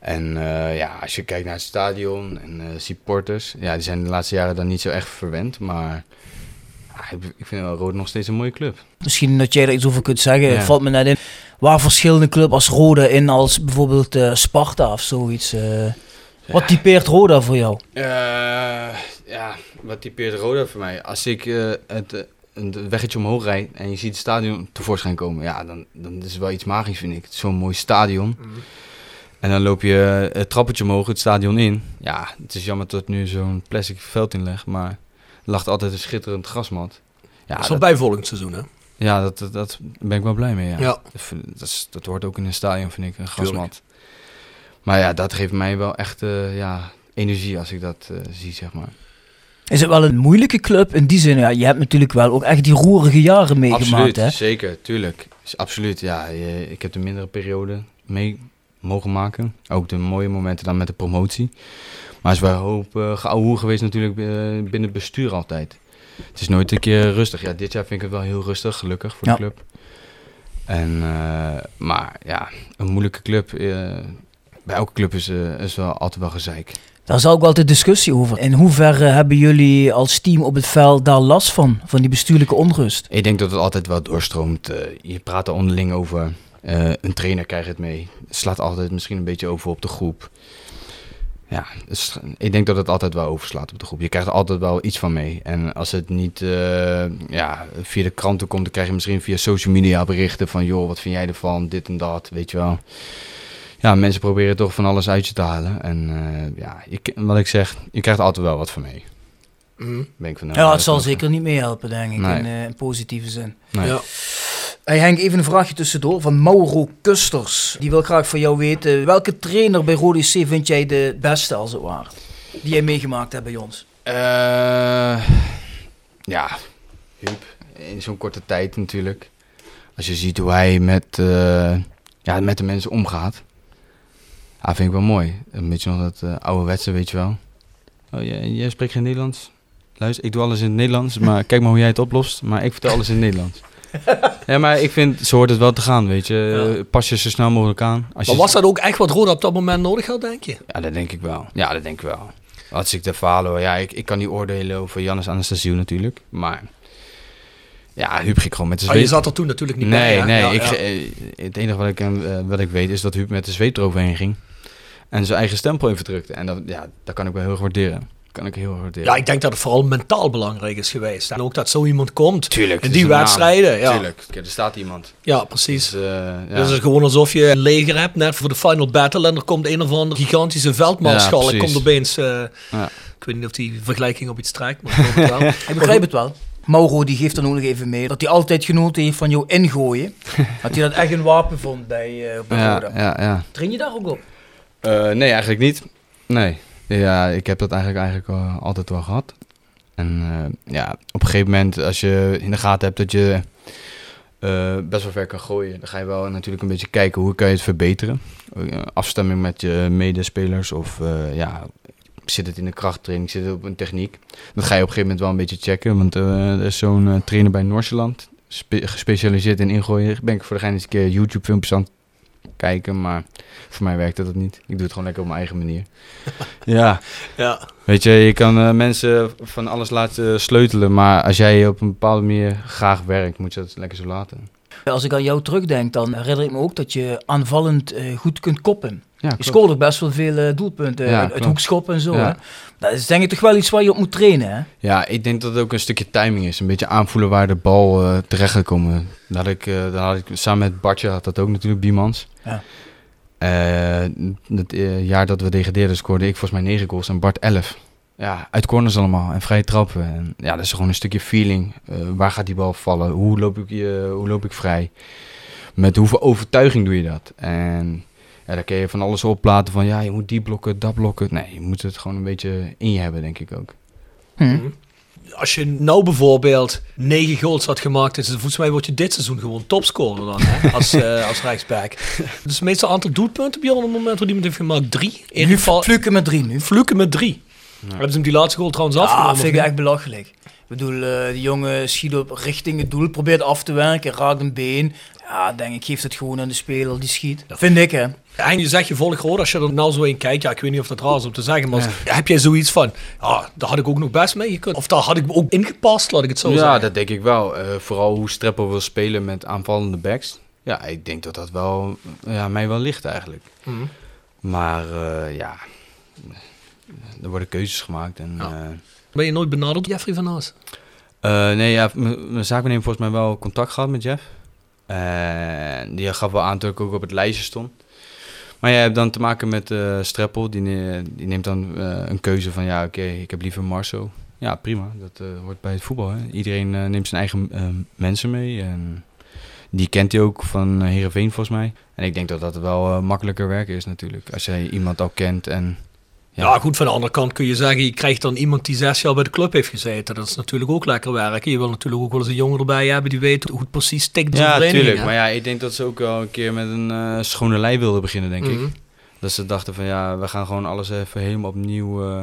En eh, ja, als je kijkt naar het stadion en eh, supporters, ja, die zijn de laatste jaren dan niet zo echt verwend, maar ja, ik, vind wel Roda nog steeds een mooie club. Misschien dat jij er iets over kunt zeggen. Ja. Valt me net in. Waar verschillende club als Roda in als bijvoorbeeld Sparta of zoiets? Wat typeert Roda voor jou? Ja, wat typeert Roda voor mij? Als ik het, een weggetje omhoog rijd en je ziet het stadion tevoorschijn komen, ja, dan, dan is het wel iets magisch, vind ik. Zo'n mooi stadion. En dan loop je het trappetje omhoog het stadion in. Ja, het is jammer dat nu zo'n plastic veld in ligt, maar er lag altijd een schitterend grasmat. Ja, dat is bij volgend seizoen, hè? Ja, dat, dat, dat ben ik wel blij mee. Ja. Ja. Dat, dat hoort ook in een stadion, vind ik, een grasmat. Maar ja, dat geeft mij wel echt eh, ja, energie als ik dat eh, zie, zeg maar. Is het wel een moeilijke club in die zin? Ja, je hebt natuurlijk wel ook echt die roerige jaren meegemaakt, absoluut, hè? zeker, tuurlijk. Absoluut, ja. ik heb de mindere periode mee mogen maken. Ook de mooie momenten dan met de promotie. Maar het is wel een hoop uh, geouwehoer geweest natuurlijk eh, binnen het bestuur altijd. Het is nooit een keer rustig. Ja, dit jaar vind ik het wel heel rustig, gelukkig voor Ja. de club. En, eh, maar ja, een moeilijke club. bij elke club is, eh, is wel altijd wel gezeik. Daar is ook de discussie over. In hoeverre hebben jullie als team op het veld daar last van? Van die bestuurlijke onrust? Ik denk dat het altijd wel doorstroomt. Eh, je praat er onderling over. Eh, een trainer krijgt het mee. Slaat altijd misschien een beetje over op de groep. Ja, dus ik denk dat het altijd wel overslaat op de groep. Je krijgt er altijd wel iets van mee. En als het niet eh, ja, via de kranten komt, dan krijg je misschien via social media berichten van... joh, wat vind jij ervan, dit en dat, weet je wel. Ja, mensen proberen toch van alles uit je te halen. En eh, ja, je, wat ik zeg, je krijgt altijd wel wat van mee. Ben ik van Ja, het zal zeker niet meehelpen, denk ik, Nee. in, eh, in positieve zin. Nee. Ja. Hey Henk, even een vraagje tussendoor van Mauro Kusters. Die wil graag van jou weten, welke trainer bij Rode C vind jij de beste, als het ware? Die jij meegemaakt hebt bij ons. Eh, ja, Huub. In zo'n korte tijd natuurlijk. Als je ziet hoe hij met, eh, ja, met de mensen omgaat. Ja, vind ik wel mooi. Een beetje nog dat eh ouderwetse, weet je wel. Oh, jij, jij spreekt geen Nederlands? Luister, ik doe alles in het Nederlands, maar kijk maar hoe jij het oplost. Maar ik vertel alles in het Nederlands. ja, maar ik vind, zo hoort het wel te gaan, weet je. Ja. Pas je zo snel mogelijk aan. Als Maar je was dat ook echt wat Roda op dat moment nodig had, denk je? ja, dat denk ik wel. Ja, dat denk ik wel. Als ik de verhalen hoor, ja, ik, ik kan niet oordelen over Jannes Anastasiou natuurlijk. Maar ja, Huub ging gewoon met de Ah, je zweep. zat er toen natuurlijk niet nee, bij. hè? nee. Ja, ja. eh, het enige wat ik, eh, wat ik weet is dat Huub met de zweep eroverheen ging. En zijn eigen stempel in verdrukte. En dat, ja, dat kan ik wel heel erg waarderen. Kan ik heel erg waarderen. Ja, ik denk dat het vooral mentaal belangrijk is geweest. En ook dat zo iemand komt Tuurlijk. in die wedstrijden. Ja, Tuurlijk. Kijk, er staat iemand. ja precies. Dus, eh, ja. Dus het is gewoon alsof je een leger hebt, net voor de final battle. En er komt een of andere gigantische veldmaarschalk. Ja, komt opeens. eh, Ja. Ik weet niet of die vergelijking op iets trekt, maar ik wel. Ik begrijp het wel. Mauro die geeft dan ook nog even mee dat hij altijd genoten heeft van jou ingooien. dat hij dat echt een wapen vond bij, bij ja, ja, ja. Train je daar ook op? Eh, nee, eigenlijk niet. Nee. Ja, ik heb dat eigenlijk, eigenlijk eh, altijd wel gehad. En eh, ja, op een gegeven moment, als je in de gaten hebt dat je best wel ver kan gooien, dan ga je wel natuurlijk een beetje kijken hoe kan je het verbeteren. Afstemming met je medespelers of ja, zit het in de krachttraining, zit het op een techniek. Dat ga je op een gegeven moment wel een beetje checken, want er is zo'n trainer bij Noorseland, spe- gespecialiseerd in ingooien. Ben ik voor de gein eens een keer YouTube filmpjes aan kijken, maar voor mij werkte dat niet. Ik doe het gewoon lekker op mijn eigen manier. ja, Ja. weet je, je kan eh, mensen van alles laten sleutelen, maar als jij op een bepaalde manier graag werkt, moet je dat lekker zo laten. Als ik aan jou terugdenk, dan herinner ik me ook dat je aanvallend eh, goed kunt koppen. Ja, Je ook best wel veel eh, doelpunten Ja, uit, hoekschoppen en zo. Ja. Hè? Dat is denk ik toch wel iets waar je op moet trainen. Hè? Ja, ik denk dat het ook een stukje timing is. Een beetje aanvoelen waar de bal eh, terecht gaat komen. Dat ik, eh, dat had ik samen met Bartje had dat ook natuurlijk, Biemans. Ja. Het jaar dat we degradeerden scoorde ik volgens mij 9 goals en Bart 11. Ja, uit corners allemaal en vrije trappen. En ja, dat is gewoon een stukje feeling. Waar gaat die bal vallen? Hoe loop ik, hoe loop ik vrij? Met hoeveel overtuiging doe je dat? En ja, daar kun je van alles op laten van ja, je moet die blokken, dat blokken. Nee, je moet het gewoon een beetje in je hebben, denk ik ook. Hm. Als je nou bijvoorbeeld negen goals had gemaakt, is het, volgens mij word je dit seizoen gewoon topscorer dan, hè? Als, eh als rechtsback. Dus meestal aantal doelpunten, Bjorn, op het moment waar iemand heeft gemaakt, drie. In Nu geval, fluken met drie nu. Fluken met drie. Hebben ze hem die laatste goal trouwens Ja, afgenomen? vind ik niet? echt belachelijk. Ik bedoel, eh die jongen schiet op richting het doel, probeert af te werken, raakt een been. Ja, denk ik, geeft het gewoon aan de speler die schiet. Dat vind ik, hè. En je zegt je volg Roda, als je er nou zo in kijkt, ja, ik weet niet of dat raar is om te zeggen, maar heb jij zoiets van, ja, daar had ik ook nog best mee gekund. Of daar had ik ook ingepast, laat ik het zo ja, zeggen. dat denk ik wel. Eh, vooral hoe Streppel wil spelen met aanvallende backs. Ja, ik denk dat dat wel ja, mij wel ligt eigenlijk. Mhm. Maar eh, ja, er worden keuzes gemaakt. En, Ja. eh, Ben je nooit benaderd, Jeffrey van Aas? eh, nee, ja, mijn heeft volgens mij wel contact gehad met Jeff. Die gaf wel aan dat ik ook op het lijstje stond. Maar je hebt dan te maken met eh Streppel. Die, die neemt dan eh, een keuze van ja, oké, ik heb liever Marco. ja, prima. Dat eh, hoort bij het voetbal. Hè. Iedereen neemt zijn eigen mensen mee. En die kent hij ook van Herenveen volgens mij. En ik denk dat dat wel makkelijker werken is natuurlijk. Als jij iemand al kent en... Ja. goed, van de andere kant kun je zeggen, je krijgt dan iemand die zes jaar bij de club heeft gezeten. Dat is natuurlijk ook lekker werken. Je wil natuurlijk ook wel eens een jongen erbij hebben die weet hoe het precies stikt. Ja, tuurlijk. tuurlijk. Maar ja, ik denk dat ze ook wel een keer met een eh, schone lei wilden beginnen, denk Mhm. ik. Dat ze dachten van ja, we gaan gewoon alles even helemaal opnieuw... eh,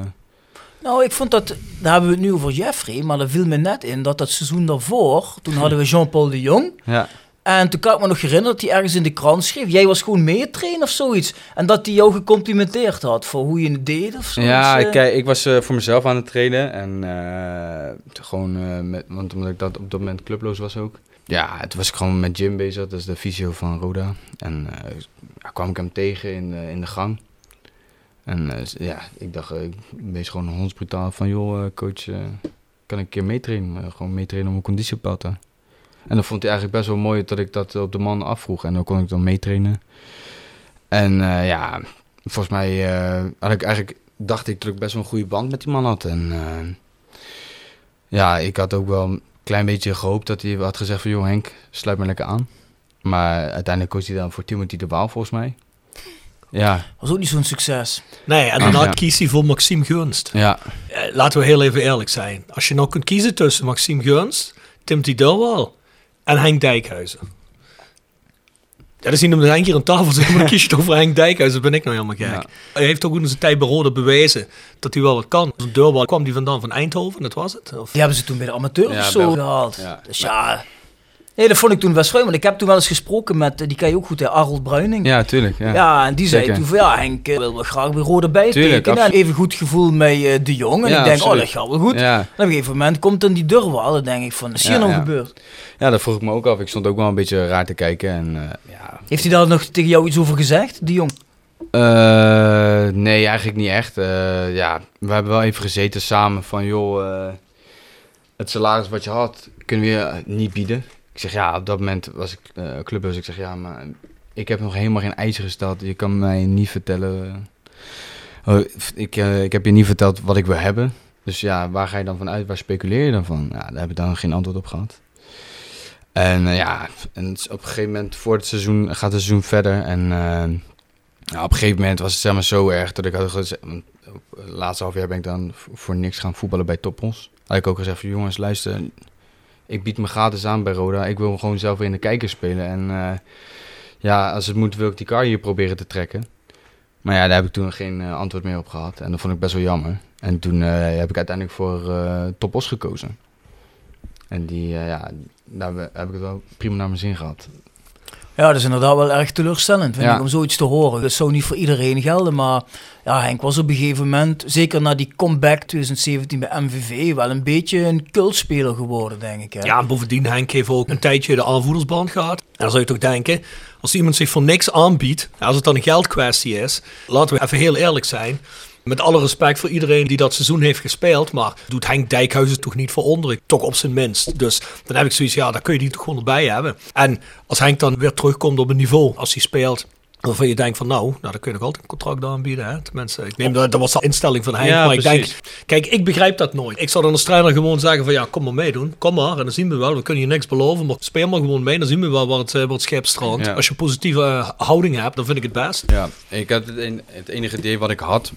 Nou, ik vond dat, daar hebben we het nu over Jeffrey, maar dat viel me net in dat dat seizoen daarvoor, toen hadden we Jean-Paul de Jong. ja. En toen kan ik me nog herinneren dat hij ergens in de krant schreef, jij was gewoon meetrainen of zoiets. En dat hij jou gecomplimenteerd had voor hoe je het deed of zo. Ja, ik, eh, kijk, ik was eh, voor mezelf aan het trainen. En eh, gewoon, eh, met, want omdat ik dat op dat moment clubloos was ook. Ja, het was ik gewoon met Jim bezig, dat is de fysio van Roda. En eh, ja, kwam ik hem tegen in de, in de gang. En eh, ja, ik dacht, eh, ik wees gewoon hondsbrutaal van, joh eh, coach, eh, kan ik een keer meetrainen? Eh, gewoon meetrainen om mijn conditie op te. En dat vond hij eigenlijk best wel mooi dat ik dat op de man afvroeg. En dan kon ik dan meetrainen. En eh, ja, volgens mij eh, had ik eigenlijk, dacht ik dat ik best wel een goede band met die man had. En eh, ja, ik had ook wel een klein beetje gehoopt dat hij had gezegd van... joh Henk, sluit me lekker aan. Maar uiteindelijk koos hij dan voor Timothy de Waal volgens mij. Ja, was ook niet zo'n succes. Nee, en daarna Ja. kiest hij voor Maxime Gunst. ja, laten we heel even eerlijk zijn. Als je nou kunt kiezen tussen Maxime Gunst, Timothy Delwal en Henk Dijkhuizen. Ja, dan zien we Henk hier aan tafel zitten, maar dan kies je toch voor Henk Dijkhuizen. ben ik nou helemaal gek. Ja. Hij heeft ook in zijn tijd bij Roda bewezen dat hij wel wat kan. Zo'n Delwal kwam die vandaan van Eindhoven, dat was het? Of? Die hebben ze toen bij de amateurs Ja, of zo gehaald. ja. Dus ja, nee, dat vond ik toen best vreemd. Want ik heb toen wel eens gesproken met, eh, die ken je ook goed, hè, Arnold Bruining. ja, tuurlijk. Ja. Ja, en die zei Zeker. toen van ja, Henk eh, wil we graag bij Rode Tuurlijk, bijtekenen. En even goed gevoel met eh, de Jong. En Ja, ik denk, absoluut. oh, dat gaat wel goed. Ja. En op een gegeven moment komt dan die Durwal. Dan denk ik van, is hier nou ja. gebeurd? ja, dat vroeg ik me ook af. Ik stond ook wel een beetje raar te kijken. En ja, Heeft hij daar nog tegen jou iets over gezegd, die Jong? Nee, eigenlijk niet echt. Ja, we hebben wel even gezeten samen van, joh, het salaris wat je had, kunnen we je niet bieden. Ik zeg, ja, op dat moment was ik uh. Ik zeg, ja, maar ik heb nog helemaal geen eisen gesteld. Je kan mij niet vertellen... eh, oh, ik, eh, ik heb je niet verteld wat ik wil hebben. Dus ja, waar ga je dan van uit? Waar speculeer je dan van? Ja, daar heb ik dan geen antwoord op gehad. En ja, en op een gegeven moment voor het seizoen gaat het seizoen verder. En op een gegeven moment was het zeg maar zo erg dat ik had gezegd... laatste half jaar ben ik dan voor niks gaan voetballen bij Toppos. Had ik ook gezegd van jongens, luister... Ik bied me gratis aan bij Roda. Ik wil gewoon zelf in de kijker spelen. En eh, ja, als het moet wil ik die kar hier proberen te trekken. Maar ja, daar heb ik toen geen eh, antwoord meer op gehad. En dat vond ik best wel jammer. En toen eh, heb ik uiteindelijk voor Topos gekozen. En die, ja, daar heb ik het wel prima naar mijn zin gehad. Ja, dat is inderdaad wel erg teleurstellend, vind Ja. ik, om zoiets te horen. Dat zou niet voor iedereen gelden, maar ja, Henk was op een gegeven moment, zeker na die comeback 2017 bij MVV, wel een beetje een cultspeler geworden, denk ik. Hè? Ja, en bovendien, Henk heeft ook een tijdje de aanvoerdersband gehad. En dan zou je toch denken, als iemand zich voor niks aanbiedt, als het dan een geldkwestie is, laten we even heel eerlijk zijn. Met alle respect voor iedereen die dat seizoen heeft gespeeld, maar doet Henk Dijkhuizen toch niet voor onder, toch op zijn minst. Dus dan heb ik zoiets, ja, daar kun je die toch gewoon erbij hebben. En als Henk dan weer terugkomt op een niveau, als hij speelt, waarvan je denkt van nou, nou dan kun je nog altijd een contract aanbieden. Hè? Tenminste, ik neem dat, dat was de instelling van Henk, Ja, maar ik denk. Kijk, ik begrijp dat nooit. Ik zou dan als trainer gewoon zeggen van ja, kom maar meedoen. Kom maar en dan zien we wel. We kunnen je niks beloven, maar speel maar gewoon mee. Dan zien we wel waar het, eh, waar het schip strandt. Ja. Als je een positieve eh, houding hebt, dan vind ik het best. Ja, ik had het, het enige idee wat ik had.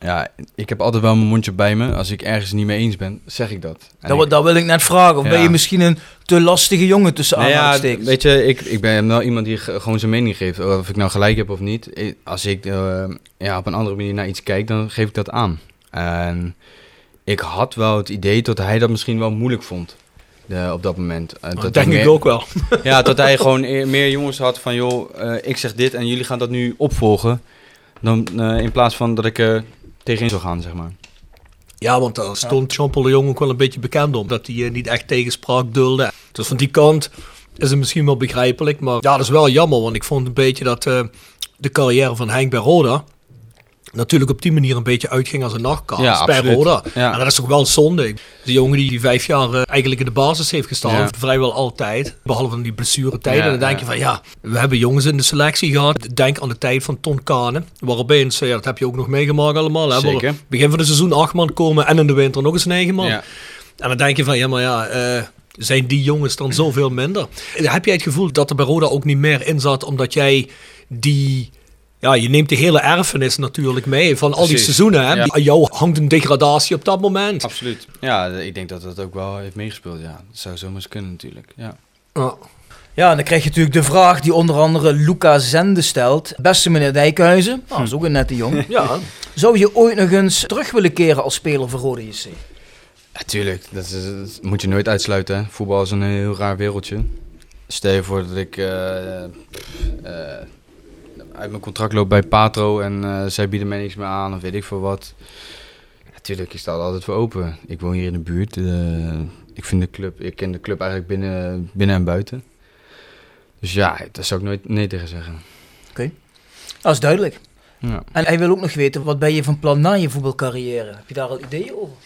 Ja, ik heb altijd wel mijn mondje bij me. Als ik ergens niet mee eens ben, zeg ik dat. En Dat, ik- wa- dat wil ik net vragen. Of Ja. ben je misschien een te lastige jongen tussen Nou ja, weet je, ik, ik ben wel iemand die ge- gewoon zijn mening geeft. Of ik nou gelijk heb of niet. Als ik eh, ja, op een andere manier naar iets kijk, dan geef ik dat aan. En ik had wel het idee dat hij dat misschien wel moeilijk vond. De, op dat moment. Eh, Dat denk ik ook wel. Ja, dat hij gewoon e- meer jongens had van, joh, eh, ik zeg dit en jullie gaan dat nu opvolgen. Dan, in plaats van dat ik tegenin zou gaan, zeg maar. Ja, want daar stond Jean-Paul de Jong ook wel een beetje bekend om. Dat hij eh, niet echt tegenspraak dulde. Dus van die kant is het misschien wel begrijpelijk. Maar ja, dat is wel jammer. Want ik vond een beetje dat eh, de carrière van Henk bij Roda... natuurlijk op die manier een beetje uitging als een nachtkaas Ja, bij. Roda. Ja. En dat is toch wel zonde. Die jongen die, die vijf jaar eh, eigenlijk in de basis heeft gestaan, Ja. vrijwel altijd. Behalve in die blessuretijden. Dan denk je van ja, we hebben jongens in de selectie gehad. Denk aan de tijd van Ton Kanen. Waar opeens, ja, dat heb je ook nog meegemaakt allemaal. Hè, Zeker. begin van het seizoen acht man komen en in de winter nog eens negen man. En dan denk je van ja, maar ja... eh, zijn die jongens dan zoveel minder? Heb jij het gevoel dat er bij Roda ook niet meer in zat omdat jij die ja, je neemt de hele erfenis natuurlijk mee van al die seizoenen. Hè? Ja. Aan jou hangt een degradatie op dat moment. Absoluut. Ja, ik denk dat dat ook wel heeft meegespeeld. Ja, dat zou zomaar eens kunnen natuurlijk. Ja. Ja. Ja, en dan krijg je natuurlijk de vraag die onder andere Luca Zende stelt. Beste meneer Dijkhuizen, nou, dat is ook een nette jong. Ja. Zou je ooit nog eens terug willen keren als speler voor Rode JC? Natuurlijk, dat, is, dat moet je nooit uitsluiten. Hè. Voetbal is een heel raar wereldje. Stel je voor dat ik eh, eh, uit mijn contract loop bij Patro en eh, zij bieden mij niks meer aan of weet ik veel wat. Natuurlijk, ik sta er altijd voor open. Ik woon hier in de buurt. eh, ik vind de club, ik ken de club eigenlijk binnen, binnen en buiten. Dus ja, daar zou ik nooit nee tegen zeggen. Dat is duidelijk. Ja. En hij wil ook nog weten, wat ben je van plan na je voetbalcarrière? Heb je daar al ideeën over?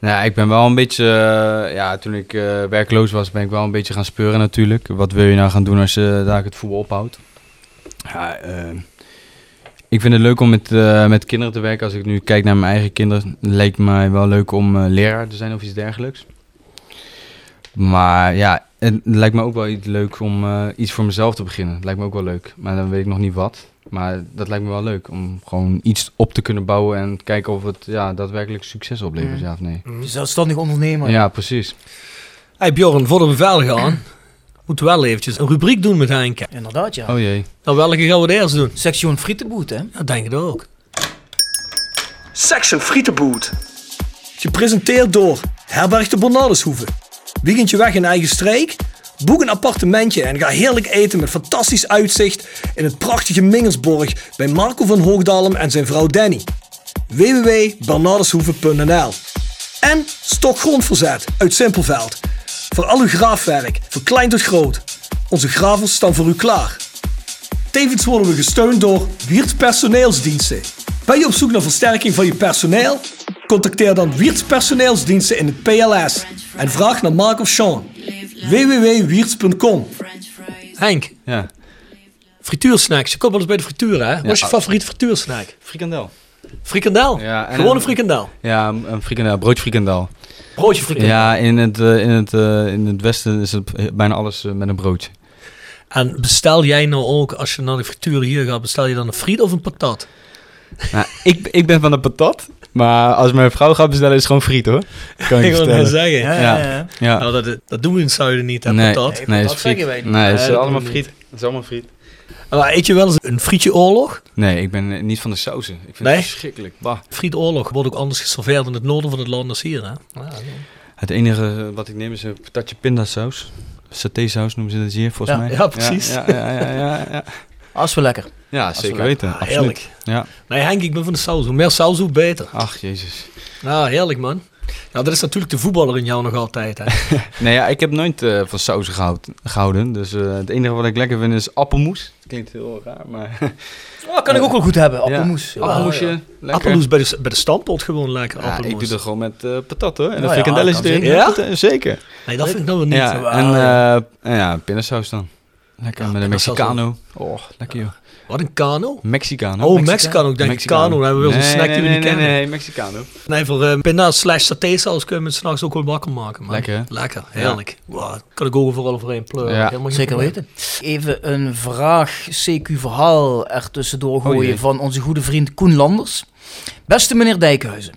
Nou, ja, ik ben wel een beetje, eh, ja, toen ik werkloos was, ben ik wel een beetje gaan speuren natuurlijk. Wat wil je nou gaan doen als je daar het voetbal ophoudt? Ja, eh, ik vind het leuk om met, eh, met kinderen te werken. Als ik nu kijk naar mijn eigen kinderen, leek mij wel leuk om eh, leraar te zijn of iets dergelijks. Maar ja, het lijkt me ook wel iets leuk om eh, iets voor mezelf te beginnen. Het lijkt me ook wel leuk, maar dan weet ik nog niet wat. Maar dat lijkt me wel leuk om gewoon iets op te kunnen bouwen en kijken of het ja, daadwerkelijk succes oplevert, Mm. ja of nee. Zelfstandig ondernemer. Ja, precies. Hey Bjorn, voordat we verder gaan, moeten we wel eventjes een rubriek doen met Henk. Inderdaad, ja. Oh jee. Nou, welke gaan we eerst doen? Section Frietenboet, hè? Ja, denk ik ook. Section Frietenboot. Gepresenteerd door Herberg de Bernardeshoeve. Weekendje weg in eigen streek? Boek een appartementje en ga heerlijk eten met fantastisch uitzicht in het prachtige Mingelsborg bij Marco van Hoogdalem en zijn vrouw Danny. www.bernardeshoeve.nl En Stokgrondverzet uit Simpelveld. Voor al uw graafwerk, van klein tot groot. Onze gravels staan voor u klaar. Tevens worden we gesteund door Wiert Personeelsdiensten. Ben je op zoek naar versterking van je personeel? Contacteer dan Wiert Personeelsdiensten in het PLS en vraag naar Mark of Sean. www.wierts.com Henk, Ja. frituursnacks. Je komt wel eens bij de frituur, hè? Wat is je favoriete frituursnack? Frikandel. Frikandel? Ja, en Gewoon een frikandel? Ja, een frikandel, broodje frikandel. Broodje frikandel. Ja, in het, eh, in, het, eh, in het westen is het bijna alles eh, met een broodje. En bestel jij nou ook, als je naar de frituur hier gaat, bestel je dan een friet of een patat? Nou, ik, ik ben van de patat, maar als mijn vrouw gaat bestellen is het gewoon friet hoor. Kan ik Ik wil net zeggen. Ja, Ja. ja, ja. Ja. Nou, dat, dat doen we in het zuiden niet, hè, nee, patat. nee, patat is friet. zeggen wij niet. Nee, het Nee, is allemaal friet. Het is allemaal friet. Maar eet je wel eens een frietje-oorlog? Nee, ik ben niet van de sauzen. Ik vind Nee? het verschrikkelijk. Bah. Frietoorlog wordt ook anders geserveerd in het noorden van het land als hier, hè? Ja, Het enige eh, wat ik neem is een patatje pindasaus. Satésaus noemen ze dat hier volgens Ja, mij. ja, precies. Ja, ja, ja, ja, ja. Dat is wel lekker. Ja, zeker weten. Ah, Absoluut. heerlijk. Ja. Nee, Henk, ik ben van de saus. Hoe meer saus, hoe beter. Ach, jezus. Nou, heerlijk, man. Nou, dat is natuurlijk de voetballer in jou nog altijd, hè? Nee, ja, ik heb nooit eh, van sauzen gehoud, gehouden. Dus eh, het enige wat ik lekker vind is appelmoes. Het klinkt heel raar, maar... Oh, kan ik ook wel goed hebben, appelmoes. Ja, appelmoesje, ja. lekker. Appelmoes bij de, bij de stampot gewoon lekker. Ja, appelmoes. ik doe dat gewoon met eh patat hoor. En Nou dan ja, frikandelletje kan erin. zeker. Ja? Patat- Zeker. Nee, dat vind ik nou weer niet. Ja, zo. en ja. eh, pindasaus dan. Lekker Ja, met een Mexicano. Oh, lekker joh. Wat een kano? Mexicano. Oh, Mexicano. Ik denk Mexicano. kano. Dan hebben we weer zo'n Nee, snack die we nee, niet nee, kennen. Nee, nee, Mexicano. Nee, voor uh, pinda slash satésaus kun je het s'nachts ook wel wakker maken, man. Lekker? Lekker, heerlijk. Wow, kan ik ook overal overheen pleuren. Ja. Helemaal Zeker probleem. weten. Even een vraag, CQ verhaal er tussendoor Oh gooien van onze goede vriend Koen Landers. Beste meneer Dijkhuizen.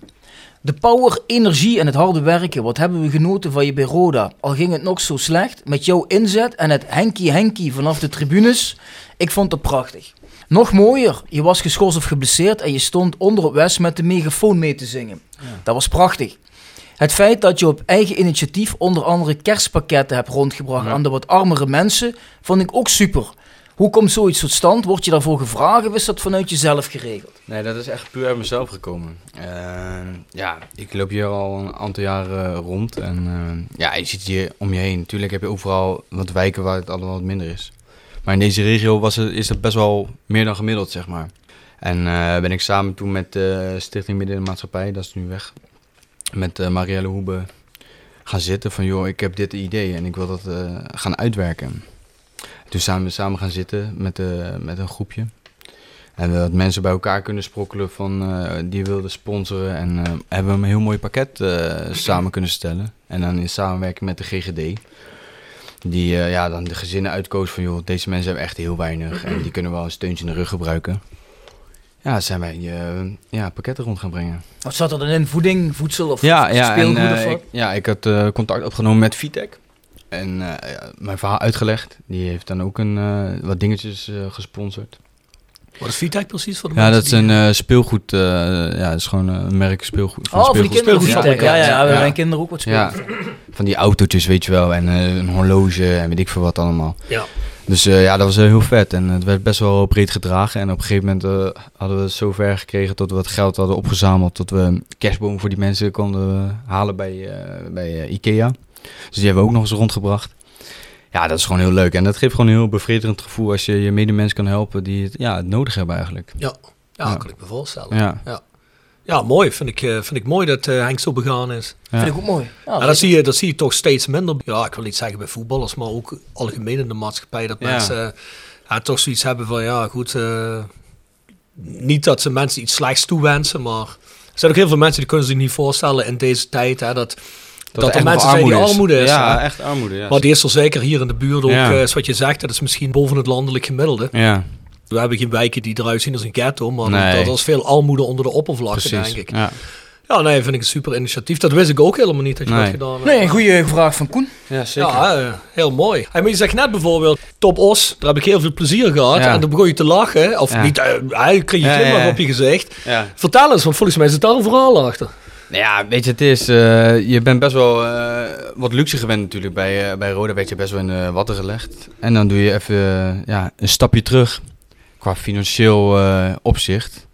De power, energie en het harde werken, wat hebben we genoten van je bij Roda. Al ging het nog zo slecht, met jouw inzet en het henkie henkie vanaf de tribunes. Ik vond het prachtig. Nog mooier, je was geschorst of geblesseerd en je stond onder op West met de megafoon mee te zingen. Dat was prachtig. Het feit dat je op eigen initiatief onder andere kerstpakketten hebt rondgebracht Ja. aan de wat armere mensen, vond ik ook super. Hoe komt zoiets tot stand? Word je daarvoor gevraagd of is dat vanuit jezelf geregeld? Nee, dat is echt puur uit mezelf gekomen. Eh, ja, ik loop hier al een aantal jaren rond. En eh, ja, je ziet hier om je heen. Natuurlijk heb je overal wat wijken waar het allemaal wat minder is. Maar in deze regio was het, is het best wel meer dan gemiddeld, zeg maar. En eh, ben ik samen toen met de Stichting Midden in de Maatschappij, dat is nu weg, met eh, Marielle Hoebe gaan zitten van joh, ik heb dit idee en ik wil dat eh, gaan uitwerken. Toen samen we samen gaan zitten met, met een groepje. En wat mensen bij elkaar kunnen sprokkelen van eh, die wilden sponsoren. En hebben we een heel mooi pakket samen kunnen stellen. En dan in samenwerking met de GGD. Die eh, ja, dan de gezinnen uitkoos van joh, deze mensen hebben echt heel weinig. En die kunnen wel een steuntje in de rug gebruiken. Ja, zijn wij eh, ja, pakketten rond gaan brengen. Wat zat er dan in? Voeding, voedsel of Ja, ja, en, speelgoed eh, of wat? ik, ja, ik had eh, contact opgenomen met Vitec. En eh, ja, mijn verhaal uitgelegd. Die heeft dan ook een, eh, wat dingetjes eh, gesponsord. Wat is Vitec precies voor de Ja, dat is een eh, speelgoed. eh, ja, dat is gewoon een merk speelgoed. van Oh, voor die speelgoed. kinderen. speelgoed- Ja, ja, ja, we hebben kinderen ook wat Ja, spelen. van die autootjes, weet je wel. En eh, een horloge en weet ik veel wat allemaal. Ja. Dus eh, ja, dat was heel vet. En het werd best wel breed gedragen. En op een gegeven moment eh, hadden we het zo ver gekregen dat we wat geld hadden opgezameld. Tot we een kerstboom voor die mensen konden halen bij, eh, bij Ikea. Dus die hebben we ook nog eens rondgebracht. Ja, dat is gewoon heel leuk. En dat geeft gewoon een heel bevredigend gevoel als je je medemens kan helpen die het, ja, het nodig hebben eigenlijk. Ja, ja, Ja. kan ik me voorstellen. Ja. Ja, ja mooi. Vind ik, eh, vind ik mooi dat eh, Henk zo begaan is. Ja. Vind ik ook mooi. Ja, dat, zie je, dat zie je toch steeds minder. Ja, ik wil niet zeggen bij voetballers, maar ook algemeen in de maatschappij. Dat Ja. mensen ja, toch zoiets hebben van, ja goed, eh, niet dat ze mensen iets slechts toewensen, maar er zijn ook heel veel mensen die kunnen zich niet voorstellen in deze tijd, hè, dat, dat, er er mensen zijn die armoede is. Ja, hè. echt armoede. Ja. Maar die is er zeker hier in de buurt ook, Ja. eh, zoals wat je zegt, dat is misschien boven het landelijk gemiddelde. ja, We hebben geen wijken die eruit zien als een ghetto, maar Nee. dat is veel armoede onder de oppervlakte, precies. denk ik. Ja. Ja, nee, vind ik een super initiatief. Dat wist ik ook helemaal niet dat je Nee. dat gedaan hebt. Nee, een goede vraag van Koen. ja, zeker. Ja, eh, heel mooi. Hey, maar je zegt net bijvoorbeeld, Top Os, daar heb ik heel veel plezier gehad. Ja. En dan begon je te lachen. Of Ja. niet, eh, hij kreeg je Ja, glimlach ja, ja. op je gezicht. Ja. Vertel eens, want volgens mij zit daar een verhaal achter. Nou ja, weet je, het is, eh, je bent best wel eh, wat luxe gewend natuurlijk. Bij, eh, bij Roda werd je best wel in watten gelegd. En dan doe je even ja, een stapje terug qua financieel opzicht.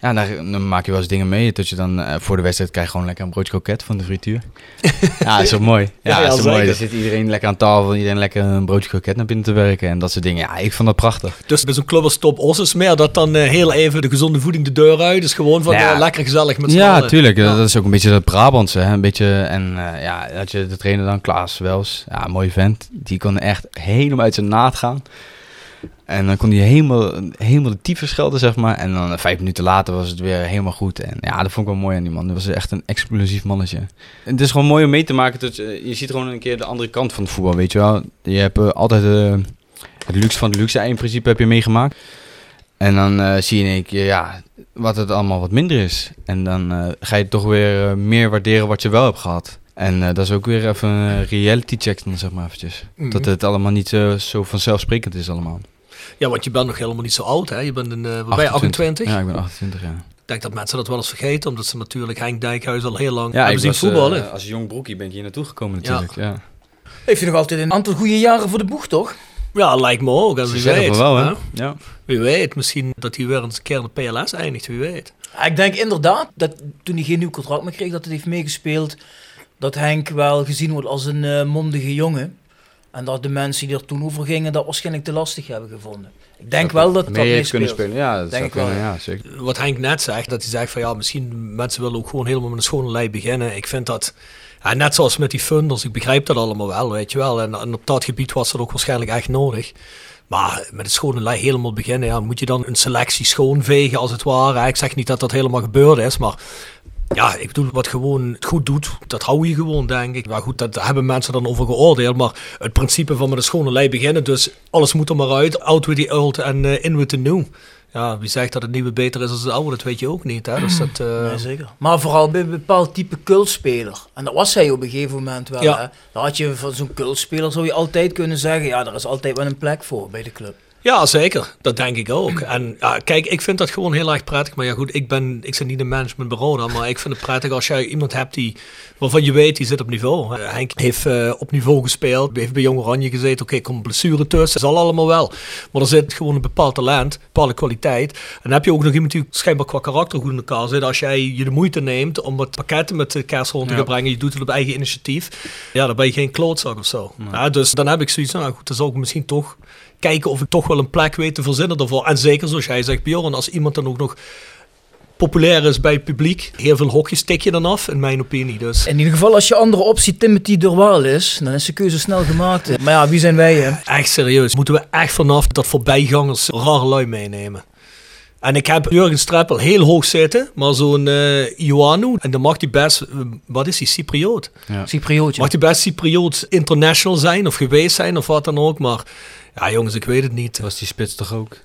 Ja, daar, dan maak je wel eens dingen mee. Dat je dan eh, voor de wedstrijd krijg je gewoon lekker een broodje kroket van de frituur. ja, is toch mooi. Ja, Ja, ja, dat is toch mooi. Dan zit iedereen lekker aan tafel, iedereen lekker een broodje kroket naar binnen te werken en dat soort dingen. Ja, ik vond dat prachtig. Dus bij zo'n club als Top Os is meer dat dan eh, heel even de gezonde voeding de deur uit. Dus gewoon van Ja. eh, lekker gezellig met z'n Ja, allen. tuurlijk. Dat is ook een beetje dat Brabantse. Hè? Een beetje, en ja, dat je de trainer dan, Klaas Wels, ja, een mooie vent. Die kon echt helemaal uit zijn naad gaan. En dan kon hij helemaal, helemaal de tyfus schelden, zeg maar. En dan eh, vijf minuten later was het weer helemaal goed. En ja, dat vond ik wel mooi aan die man. Dat was echt een explosief mannetje. En het is gewoon mooi om mee te maken. Dat, je- je ziet gewoon een keer de andere kant van het voetbal, weet je wel. Je hebt eh, altijd eh, het luxe van de luxe. In principe heb je meegemaakt. En dan eh, zie je in keer, ja, wat het allemaal wat minder is. En dan eh, ga je toch weer eh, meer waarderen wat je wel hebt gehad. En eh, dat is ook weer even een reality check dan, zeg maar eventjes. Mhm. Dat het allemaal niet zo, zo vanzelfsprekend is allemaal. Ja, want je bent nog helemaal niet zo oud, hè? Je bent een, eh ben je, 28? Ja, ik ben 28, ja. Ik denk dat mensen dat wel eens vergeten, omdat ze natuurlijk Henk Dijkhuis al heel lang Ja, hebben ik zien was, voetballen. eh, als jong broekie ben ik hier naartoe gekomen natuurlijk, ja. Heeft je nog altijd een aantal goede jaren voor de boeg, toch? ja, lijkt me ook. Wie weet, wel, hè? hè? Ja. Wie weet, misschien dat hij weer eens een keer in de PLS eindigt, wie weet. Ja, ik denk inderdaad dat toen hij geen nieuw contract meer kreeg, dat het heeft meegespeeld. Dat Henk wel gezien wordt als een eh, mondige jongen. En dat de mensen die er toen over gingen dat waarschijnlijk te lastig hebben gevonden. Ik denk wel dat dat Mee heeft kunnen spelen, ja. Dat Denk ik wel, kunnen, ja. ja, zeker. Wat Henk net zegt, dat hij zegt van ja, misschien mensen willen ook gewoon helemaal met een schone lei beginnen. Ik vind dat, ja, net zoals met die funders, ik begrijp dat allemaal wel, weet je wel. En, en op dat gebied was dat ook waarschijnlijk echt nodig. Maar met een schone lei helemaal beginnen, ja, moet je dan een selectie schoonvegen als het ware. Ik zeg niet dat dat helemaal gebeurd is, maar ja, ik bedoel, wat gewoon het goed doet, dat hou je gewoon, denk ik. Maar goed, dat hebben mensen dan over geoordeeld. Maar het principe van met een schone lei beginnen, dus alles moet er maar uit. Out with the old en eh, in with the new. Ja, wie zegt dat het nieuwe beter is dan het oude, dat weet je ook niet. Hè? Dus dat, eh, Nee, zeker. Maar vooral bij een bepaald type cultspeler. En dat was hij op een gegeven moment wel. Ja. Hè? Dan had je van zo'n cultspeler zou je altijd kunnen zeggen, ja, er is altijd wel een plek voor bij de club. Ja, zeker. Dat denk ik ook. En ja, kijk, ik vind dat gewoon heel erg prettig. Maar ja, goed, ik, ben, ik zit niet in managementbureau dan, maar ik vind het prettig als jij iemand hebt die, waarvan je weet, die zit op niveau. Eh, Henk heeft eh, op niveau gespeeld, heeft bij Jong Oranje gezeten. Oké, komt blessure tussen, dat zal allemaal wel. Maar er zit gewoon een bepaald talent, een bepaalde kwaliteit. En dan heb je ook nog iemand die schijnbaar qua karakter goed in elkaar zit. Als jij je de moeite neemt om het pakketten met de kerst rond te Ja. brengen, je doet het op eigen initiatief. Ja, dan ben je geen klootzak of zo. Ja, dus dan heb ik zoiets, nou goed, dan zou ik misschien toch kijken of ik toch wel een plek weet te verzinnen daarvoor. En zeker zoals jij zegt, Bjorn, als iemand dan ook nog populair is bij het publiek, heel veel hokjes tik je dan af, in mijn opinie. Dus In ieder geval, als je andere optie Timothy Durwaal is, dan is de keuze snel gemaakt. Maar ja, wie zijn wij, hè? echt serieus, moeten we echt vanaf dat voorbijgangers rare lui meenemen. En ik heb Jurgen Streppel heel hoog zitten, maar zo'n eh Ioanu, en dan mag hij best, eh, wat is hij, Cypriot? Ja. Cypriootje. Mag hij best Cypriot international zijn of geweest zijn of wat dan ook, maar ja jongens, ik weet het niet. Was die spits toch ook?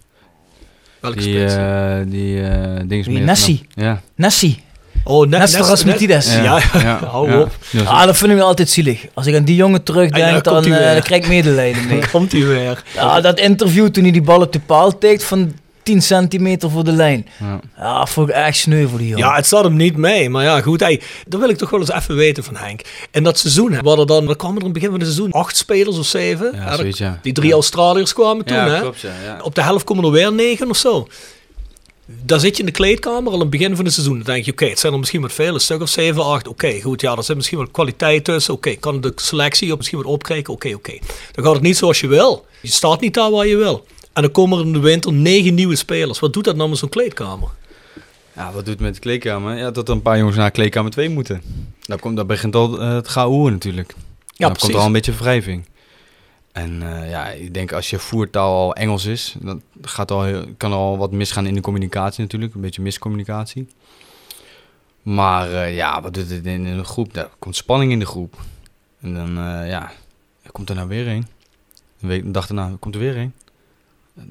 Welke Die, spits? eh die dings Die meer Nessie. Ja. Nessie. oh, ne- Nestor Nes- Rasmitides. Ja, hou ja. op. Die was- Ah, dat vind ik altijd zielig. Als ik aan die jongen terugdenk, ja, dan, krijg ik medelijden mee. Dan komt hij weer. Ja, dat interview toen hij die bal op de paal tikt van 10 centimeter voor de lijn. Ja. Ja, vond ik echt sneu voor die jongen. Ja, het zat hem niet mee. Maar ja, goed. Hey, dat wil ik toch wel eens even weten van Henk. En dat seizoen, hè, waren er dan, wat kwamen er in het begin van het seizoen? Acht spelers of zeven? Ja, zoiets, ja. Die drie Ja. Australiërs kwamen toen, Ja, hè? klopt, ja, ja. Op de helft komen er weer negen of zo. Dan zit je in de kleedkamer al aan het begin van het seizoen. Dan denk je, oké, het zijn er misschien wat veel, een stuk of zeven, acht. Oké, goed, ja, er zit misschien wat kwaliteit tussen. Oké, kan de selectie op misschien wat opkrijgen? Oké, oké. Dan gaat het niet zoals je wil. Je staat niet daar waar je wil. En dan komen er in de winter negen nieuwe spelers. Wat doet dat nou met zo'n kleedkamer? Ja, wat doet het met de kleedkamer? Ja, dat er een paar jongens naar kleedkamer 2 moeten. Dan, komt, dan begint al eh, het gehoor natuurlijk. Ja, dan precies. komt er al een beetje wrijving. En eh, ja, ik denk als je voertaal al Engels is, dan gaat al, kan er al wat misgaan in de communicatie natuurlijk. Een beetje miscommunicatie. Maar eh, ja, wat doet het in een groep? Daar komt spanning in de groep. En dan, ja, er komt er nou weer een. Een, week, een dag daarna komt er weer een.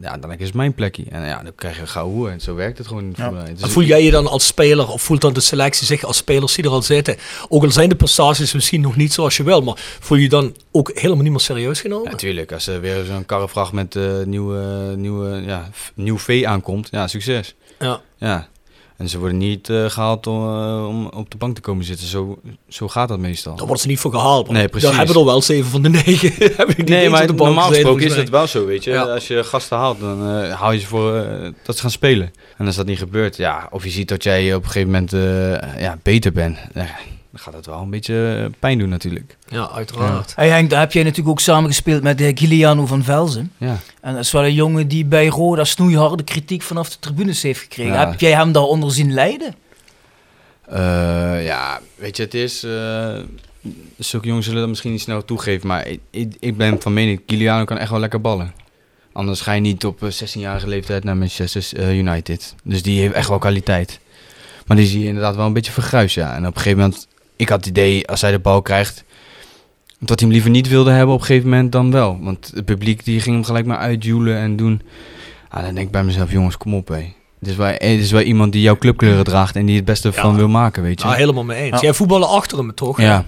Ja, dan is het mijn plekje. En ja, dan krijg je een gouden En zo werkt het gewoon. Ja. voetbal. Het is- En voel jij je dan als speler, of voelt dan de selectie zich als spelers die er al zitten? Ook al zijn de prestaties misschien nog niet zoals je wil, maar voel je je dan ook helemaal niet meer serieus genomen? Natuurlijk, als er weer zo'n karrevracht met eh, nieuwe, nieuwe, ja, nieuw vee aankomt, ja, succes. Ja. Ja. En ze worden niet eh, gehaald om, eh, om op de bank te komen zitten. Zo, zo gaat dat meestal. Daar worden ze niet voor gehaald. Nee, precies. Daar hebben er wel zeven van de negen. Nee, maar de normaal gesproken is volgens het wel zo, weet je. Ja. Als je gasten haalt, dan eh, haal je ze voor dat ze gaan spelen. En als dat niet gebeurt, ja, of je ziet dat jij op een gegeven moment ja, beter bent, dan gaat dat wel een beetje eh, pijn doen natuurlijk. Ja, uiteraard. Hey Henk, daar heb jij natuurlijk ook samengespeeld met uh, Giliano van Velzen. Ja. En dat is wel een jongen die bij Roda snoeiharde kritiek vanaf de tribunes heeft gekregen. Ja. Heb jij hem daaronder zien lijden? Eh, ja, weet je, het is... eh zulke jongens zullen dat misschien niet snel toegeven, maar ik, ik, ik ben van mening, Kiliano kan echt wel lekker ballen. Anders ga je niet op eh, 16-jarige leeftijd naar Manchester eh, United. Dus die heeft echt wel kwaliteit. Maar die zie je inderdaad wel een beetje vergruis, ja. En op een gegeven moment, ik had het idee, als hij de bal krijgt, dat hij hem liever niet wilde hebben op een gegeven moment dan wel. Want het publiek die ging hem gelijk maar uitjoelen en doen. Ah, dan denk ik bij mezelf, jongens, kom op, hé. Het is, wel, het is wel iemand die jouw clubkleuren draagt en die het beste Ja. van wil maken, weet je. Ja, helemaal mee eens. Ja. Jij voetballen achter hem toch? Ja.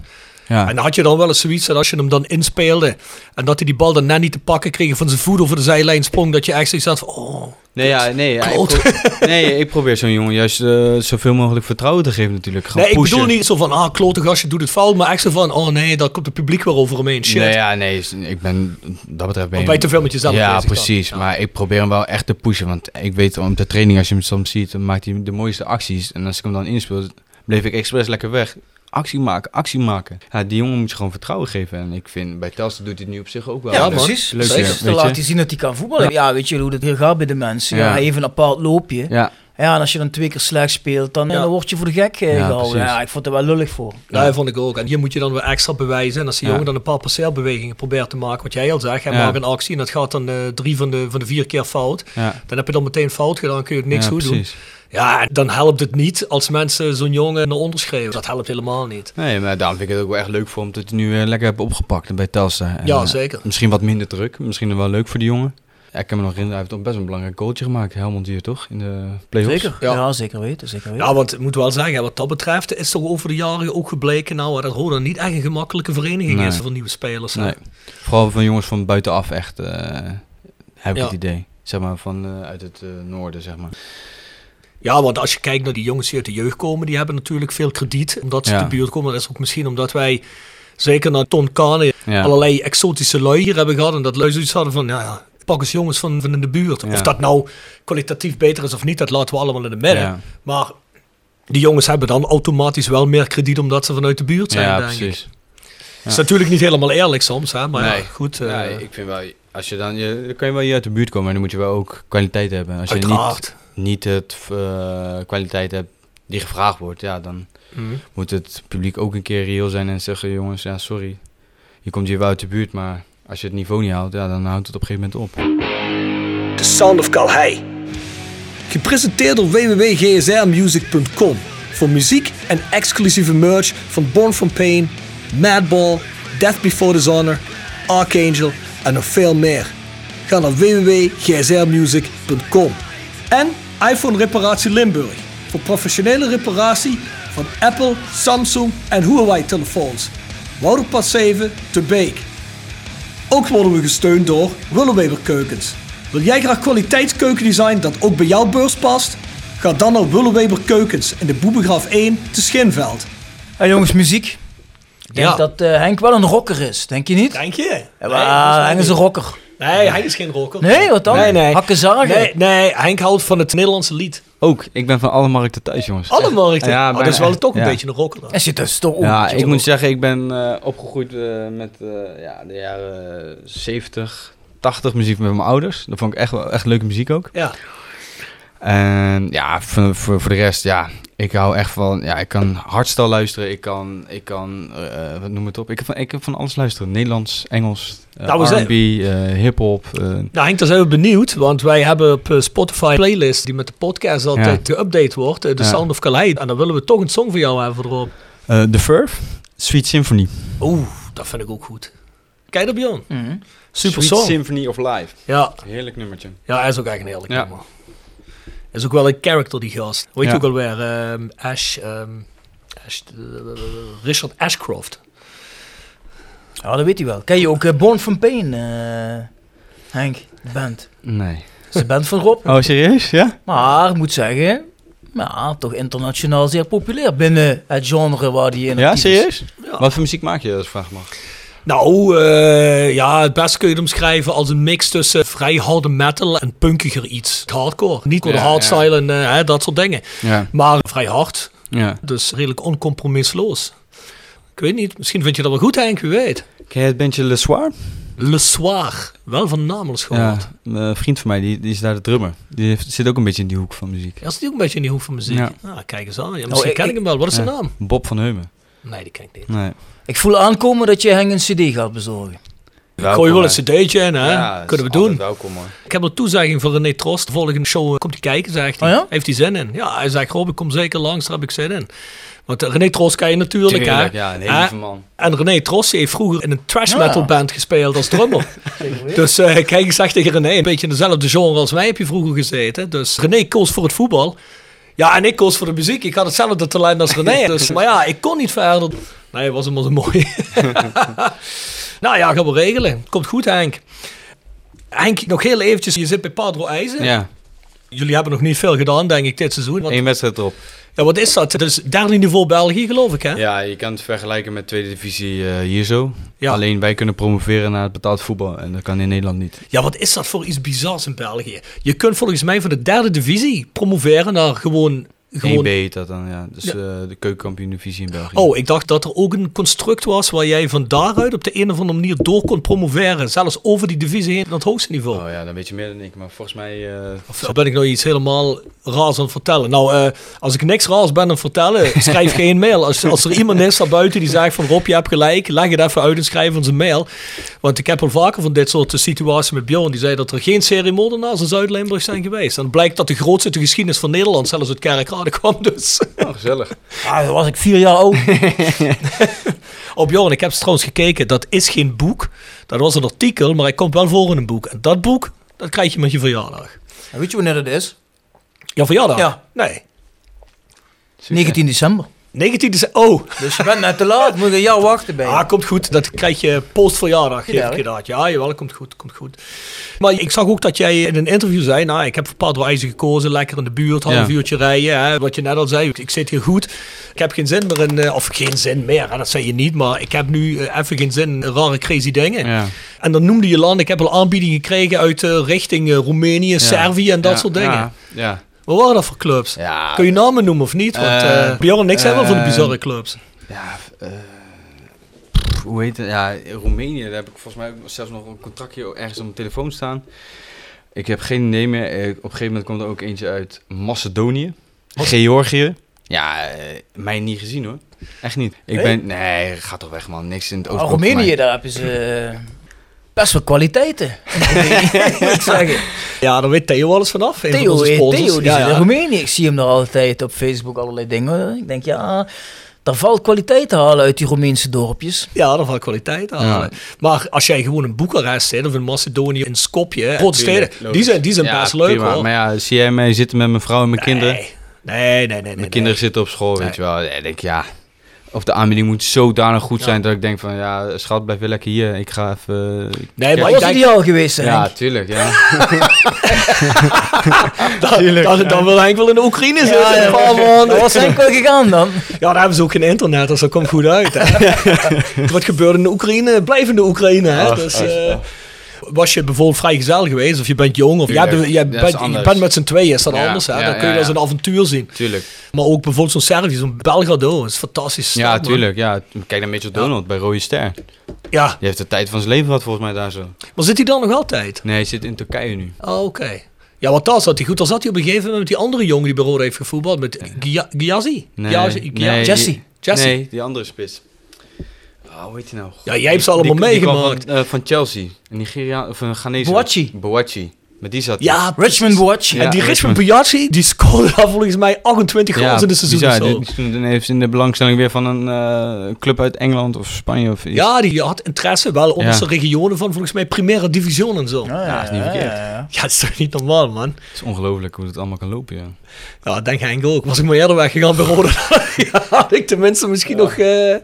Ja. En had je dan wel eens zoiets dat als je hem dan inspeelde en dat hij die bal dan net niet te pakken kreeg van zijn voet over de zijlijn sprong, dat je echt zoiets had van, oh, Nee, ja, nee, ja, ik, nee, ik probeer zo'n jongen juist eh, zoveel mogelijk vertrouwen te geven natuurlijk. Nee, ik bedoel niet zo van, ah, klote gastje doet het fout, maar echt zo van, oh nee, daar komt het publiek weer over hem heen. Shit. Nee, ja, nee, ik ben, dat betreft ben je... te veel met jezelf Ja, dan? precies. Ja. Maar ik probeer hem wel echt te pushen. Want ik weet op de training, als je hem soms ziet, dan maakt hij de mooiste acties. En als ik hem dan inspeel, bleef ik expres lekker weg. Actie maken, actie maken. Ja, die jongen moet je gewoon vertrouwen geven. En ik vind, bij Telstar doet hij het nu op zich ook wel. Ja, precies. Leuk, ja, Dan weet laat je. hij zien dat hij kan voetballen. Ja, weet je hoe dat hier gaat bij de mensen. Ja. Ja. heeft een apart loopje. Ja. Ja, en als je dan twee keer slecht speelt, dan, Ja. dan word je voor de gek eh, Ja, gehouden. precies. Ja, ik vond het wel lullig voor. Ja, dat vond ik ook. En hier moet je dan weer extra bewijzen. En als die Ja. jongen dan een paar passeerbewegingen probeert te maken, wat jij al zegt, hij Ja. maakt een actie en dat gaat dan eh, drie van de, van de vier keer fout. ja. Dan heb je dan meteen fout gedaan, kun je ook niks ja, goed doen. Ja, dan helpt het niet als mensen zo'n jongen naar onder schreeuwen. Dat helpt helemaal niet. Nee, maar daarom vind ik het ook wel echt leuk voor hem dat hij nu weer lekker heeft opgepakt bij Telstar. En, Ja, eh, zeker. Misschien wat minder druk. Misschien wel leuk voor die jongen. Ja, ik kan me nog herinneren, hij heeft toch best wel een belangrijk goaltje gemaakt. Helmond hier toch? In de play-offs. Zeker. Ja. Ja. zeker weten. Zeker weten. Ja, want ik moet wel zeggen, wat dat betreft is toch over de jaren ook gebleken nou, dat Roda niet echt een gemakkelijke vereniging Nee. is voor nieuwe spelers. hè. Nee. Vooral van jongens van buitenaf echt, eh, heb ik Ja. het idee. Zeg maar van eh, uit het eh, noorden, zeg maar. Ja, want als je kijkt naar die jongens die uit de jeugd komen, die hebben natuurlijk veel krediet omdat ze Ja. de buurt komen. Dat is ook misschien omdat wij, zeker naar Ton Kane, Ja. allerlei exotische lui hier hebben gehad. En dat lui zoiets hadden van, ja, ja, pak eens jongens van, van in de buurt. Ja. Of dat nou kwalitatief beter is of niet, dat laten we allemaal in de midden. Maar die jongens hebben dan automatisch wel meer krediet omdat ze vanuit de buurt zijn, ja denk ik. precies. Het is natuurlijk niet helemaal eerlijk soms, hè, maar ja, Nee. goed. eh, ik vind wel, als je dan, je, dan kan je wel hier uit de buurt komen, maar dan moet je wel ook kwaliteit hebben. Als je niet. Niet het eh, kwaliteit hebt die gevraagd wordt, ja, dan Mhm. moet het publiek ook een keer reëel zijn en zeggen, jongens, ja, sorry, je komt hier wel uit de buurt, maar als je het niveau niet haalt, ja, dan houdt het op een gegeven moment op. The Sound of Calhei. Gepresenteerd door www.gsrmusic.com voor muziek en exclusieve merch van Born From Pain, Madball, Death Before Dishonor, Archangel en nog veel meer. Ga naar www.gsrmusic.com. En iPhone Reparatie Limburg voor professionele reparatie van Apple, Samsung en Huawei telefoons. Wouderpad 7 te Beek. Ook worden we gesteund door Willeweber Keukens. Wil jij graag kwaliteitskeukendesign dat ook bij jouw beurs past? Ga dan naar Willeweber Keukens in de Boebegraaf 1 te Schinveld. Hey, jongens, muziek. Ik denk Ja. dat eh, Henk wel een rocker is, denk je niet? Denk je? Ja, maar Henk is een rocker. Nee, Henk is geen rocker. Nee, wat dan? Nee, nee. Hakken zagen. Nee, nee, Henk houdt van het Nederlandse lied. Ook, ik ben van alle markten thuis, jongens. Alle markten. Ja, oh, dat is wel echt. toch een Ja. beetje een rocker dan. En zit dus toch ook Ja, een ik moet zeggen, ik ben eh, opgegroeid eh, met eh, ja, de jaren 70, 80 muziek met mijn ouders. Dat vond ik echt, wel- echt leuke muziek ook. Ja. En ja, voor, voor, voor de rest, ja, ik hou echt van, ja, ik kan hardstyle luisteren, ik kan, ik kan, eh, wat noem het op, ik kan van, ik kan van alles luisteren. Nederlands, Engels, eh, Nou, R&B, eh, hip-hop. Nou Henk, daar zijn we benieuwd, want wij hebben op Spotify een playlist die met de podcast altijd geüpdate wordt. The Ja. Sound of Calais. En dan willen we toch een song voor jou hebben erop. eh, The Verve, Sweet Symphony. Oeh, dat vind ik ook goed. Kijk dat Bjorn. Mhm. Super Sweet song. Symphony of Life. Ja, Heerlijk nummertje. ja, hij is ook echt een heerlijk Ja. nummer. Is ook wel een character die gast. Weet je Ja. ook alweer? ehm Ash, ehm, Ash eh, Richard Ashcroft. Ja, dat weet hij wel. Ken je ook eh, Born From Pain, eh, Henk? De band. Nee. Dat is de band van Rob. Oh, serieus? Ja? Maar ik moet zeggen, ja, toch internationaal zeer populair binnen het genre waar die in Ja, serieus? Ja. Wat voor muziek maak je, als ik vraag mag? Nou, eh, ja, het beste kun je het omschrijven als een mix tussen vrij harde metal en punkiger iets. Hardcore. Niet door de Ja, hardstyle en eh, hè, dat soort dingen. Ja. Maar vrij hard. ja. Dus redelijk oncompromisloos. Ik weet niet, misschien vind je dat wel goed, Henk, wie weet. Ken je het bandje Le Soir? Le Soir. Wel van Ja, gehoord. een vriend van mij, die, die is daar de drummer. Die heeft, zit ook een beetje in die hoek van muziek. Ja. Die ook een beetje in die hoek van muziek? Ja. Ah, kijk eens aan. Ja, misschien ik- ken ik hem wel. Wat is zijn naam? Bob van Heumen. Nee, die ken ik niet. Nee. Ik voel aankomen dat je Henk een cd gaat bezorgen. Gooi je wel een cd'tje in, hè? Ja, Kunnen we doen. welkom hoor. Ik heb een toezegging van René Trost. De volgende show eh, komt hij kijken, zegt hij. Oh ja? Heeft hij zin in? Ja, hij zegt, Rob, ik kom zeker langs, daar heb ik zin in. Want eh, René Trost ken je natuurlijk, Tuurlijk, hè? ja, een hele man. En René Trost heeft vroeger in een trash Ja. metal band gespeeld als drummer. dus eh, kijk, ik zeg tegen René, een beetje in dezelfde genre als mij heb je vroeger gezeten. Dus René koos voor het voetbal. Ja, en ik koos voor de muziek. Ik had hetzelfde talent als René. Dus, maar ja, ik kon niet verder. Nee, was hem al zo mooi. nou ja, gaan we regelen. Komt goed, Henk. Henk, nog heel eventjes. Je zit bij Padro IJzen. Ja, Jullie hebben nog niet veel gedaan, denk ik, dit seizoen. Want, één wedstrijd erop. ja, wat is dat? Dus derde niveau België, geloof ik, hè? Ja, je kan het vergelijken met tweede divisie eh, hier zo. Ja. Alleen wij kunnen promoveren naar het betaald voetbal. En dat kan in Nederland niet. Ja, wat is dat voor iets bizars in België? Je kunt volgens mij van de derde divisie promoveren naar gewoon... gewoon 1B heet dat dan, ja. Dus Ja. eh, de keukenkampioen divisie in België. Oh, ik dacht dat er ook een construct was waar jij van daaruit op de een of andere manier door kon promoveren. Zelfs over die divisie heen naar het hoogste niveau. Oh ja, dan weet je meer dan ik. Maar volgens mij... Of ben ik nou iets helemaal raars aan het vertellen? Nou, eh, als ik niks raars ben aan het vertellen, schrijf geen mail. Als, als er iemand is daar buiten die zegt van Rob, je hebt gelijk, leg het even uit en schrijf ons een mail. Want ik heb al vaker van dit soort situaties met Bjorn. Die zei dat er geen seriemoordenaars in Zuid-Limburg zijn geweest. En het blijkt dat de grootste de geschiedenis van Nederland zelfs uit Kerkrade kwam. Dus. oh, gezellig. Ah, dan was ik vier jaar oud. Op Bjorn, ik heb trouwens gekeken, dat is geen boek. Dat was een artikel, maar hij komt wel voor in een boek. En dat boek, dat krijg je met je verjaardag. En weet je wanneer dat is? Ja, verjaardag? Ja. Nee. 19 december. 19 december. Oh, Dus je bent net te laat, moet je jaar wachten bij. Ah, komt goed. Dat krijg je post-verjaardag. Geef Ja, ik je dat. Ja, jawel, komt goed, komt goed. Maar ik zag ook dat jij in een interview zei, nou, ik heb voor Padro IJzer gekozen, lekker in de buurt, half Ja. uurtje rijden. Hè, wat je net al zei, ik zit hier goed. Ik heb geen zin meer in, eh, of geen zin meer, hè, dat zei je niet, maar ik heb nu eh, even geen zin in rare crazy dingen. Ja. En dan noemde je land, ik heb al aanbiedingen gekregen uit eh, richting Roemenië, Servië en dat Ja, soort dingen. Ja, ja. Wat waren dat voor clubs? Ja, Kun je namen noemen of niet? Want Bjorn en ik zijn wel van de eh, bizarre clubs. ja eh, hoe heet het? Ja, in Roemenië, daar heb ik volgens mij zelfs nog een contractje ergens op mijn telefoon staan. Ik heb geen idee meer. Eh, Op een gegeven moment kwam er ook eentje uit Macedonië. Georgië. Ja, mij niet gezien hoor. Echt niet. Ik Nee? ben... Nee, ga toch weg man. Niks in het Oh, oog. komt voor Roemenië, daar hebben ze eh, best wel kwaliteiten. moet zeggen. Ja, daar weet Theo wel eens vanaf. een van Theo, onze eh. Theo die ja, zit in ja. Roemenië. Ik zie hem daar altijd op Facebook allerlei dingen. Ik denk, ja, daar valt kwaliteit te halen uit die Roemeense dorpjes. Ja, daar valt kwaliteit aan. Ja. Maar als jij gewoon in Boekarest zit of in Macedonië, in Skopje, grote steden, die zijn, die zijn Ja, best leuk prima. hoor. Maar ja, zie jij mij zitten met mijn vrouw en mijn kinderen? Nee, nee, nee. nee, nee Mijn kinderen zitten op school, weet je wel. Ja, ik denk ja. Of de aanbieding moet zodanig goed zijn dat ik denk van ja, schat, blijf weer lekker hier. Ik ga even. Nee, Maar was denk, ideaal geweest zijn. Ja, tuurlijk. Ja. dan, dan, dan wil Henk wel in de Oekraïne zitten. Ja, ja. Dat was Henk wel gegaan dan. Ja, daar hebben ze ook geen internet, dus dat komt goed uit. Hè. Wat gebeurt in de Oekraïne, blijft in de Oekraïne. Hè. Ach, dus, ach, eh, ach. Was je bijvoorbeeld vrijgezel geweest, of je bent jong, of Tuurlijk, jij bent, je bent met z'n tweeën, is dat Ja, anders. Hè. ja, dan kun je dat als een avontuur zien. tuurlijk. Maar ook bijvoorbeeld zo'n Servië, zo'n Belgrado, is fantastisch. Ja, man. tuurlijk. Ja. Kijk naar Mitchell Donald bij Rode Ster. Ja, Die heeft de tijd van zijn leven gehad volgens mij daar zo. maar zit hij dan nog altijd? Nee, hij zit in Turkije nu. Oh, oké. Ja, want daar zat hij goed. Dan zat hij op een gegeven moment met die andere jongen die bij Rode heeft gevoetbald, met Gia- Giazi. Nee, Jesse. Jesse. Nee, die andere spits. Oh, hoe heet hij nou? Ja, jij hebt ze allemaal Die- die kwam meegemaakt. Van, eh, van Chelsea. Een Nigeria of een Ghanese. Boachi. Boachi. Met die zat. Ja, Richmond. Ja. en die Richmond. Piazzi, die scoorde daar volgens mij 28 goals in de seizoen zo. Die- heeft in de belangstelling weer van een eh, club uit Engeland of Spanje of iets. Ja, die had interesse wel onder Ja. zijn regionen van volgens mij Primera Division en zo. Ja, Ja, is niet verkeerd. ja. dat is toch niet normaal, man. Het is ongelooflijk hoe het allemaal kan lopen, ja. Ja, denk Henk ook. Was ik maar eerder weggegaan bij Rode, ja, had ik tenminste misschien nog... eh,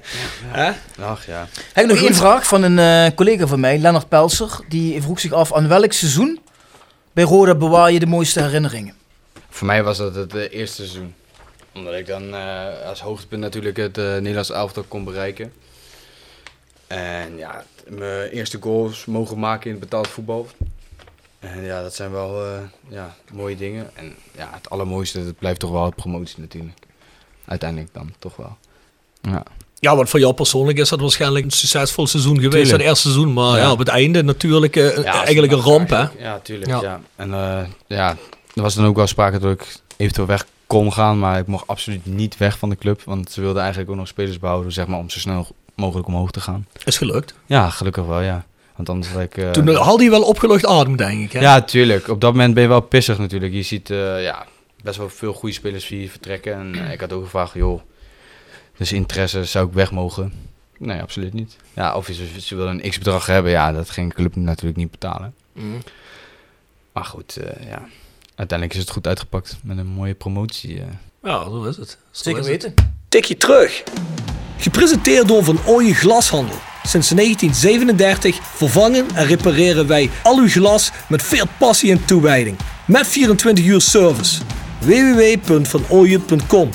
hè? Ach ja. Heb ik nog één vraag van een eh, collega van mij, Lennart Pelser. Die vroeg zich af aan welk seizoen bij Roda bewaar je de mooiste herinneringen? Voor mij was dat het eh, eerste seizoen. Omdat ik dan eh, als hoogtepunt natuurlijk het eh Nederlands elftal kon bereiken. En ja, mijn eerste goals mogen maken in het betaald voetbal. En ja, dat zijn wel ja, mooie dingen. En ja, het allermooiste, dat blijft toch wel het promotie natuurlijk. Uiteindelijk dan, toch wel. Ja. Ja, want voor jou persoonlijk is dat waarschijnlijk een succesvol seizoen geweest. Tuurlijk. Het eerste seizoen, maar ja. Ja. op het einde natuurlijk eh, Ja, eigenlijk een ramp, hè? Ja, tuurlijk. Ja. Ja. En eh, ja, er was dan ook wel sprake dat ik eventueel weg kon gaan, maar ik mocht absoluut niet weg van de club, want ze wilden eigenlijk ook nog spelers behouden, zeg maar, om zo snel mogelijk omhoog te gaan. Is gelukt. Ja, gelukkig wel, ja. Want anders had ik... eh, Toen had hij wel opgelucht adem, denk ik. Hè? ja, tuurlijk. Op dat moment ben je wel pissig natuurlijk. Je ziet eh, ja, best wel veel goede spelers hier vertrekken. En eh, ik had ook gevraagd, joh, dus interesse, zou ik weg mogen? Nee, absoluut niet. Ja, of ze, ze wilden een x-bedrag hebben, ja, dat ging de club natuurlijk niet betalen. Mm. Maar goed, eh, ja. Uiteindelijk is het goed uitgepakt met een mooie promotie. eh. Ja, zo is het. Zo Zeker is het. weten. Tikje terug. Gepresenteerd door Van Ooyen Glashandel. Sinds 1937 vervangen en repareren wij al uw glas met veel passie en toewijding. Met 24 uur service. www.vanooyen.com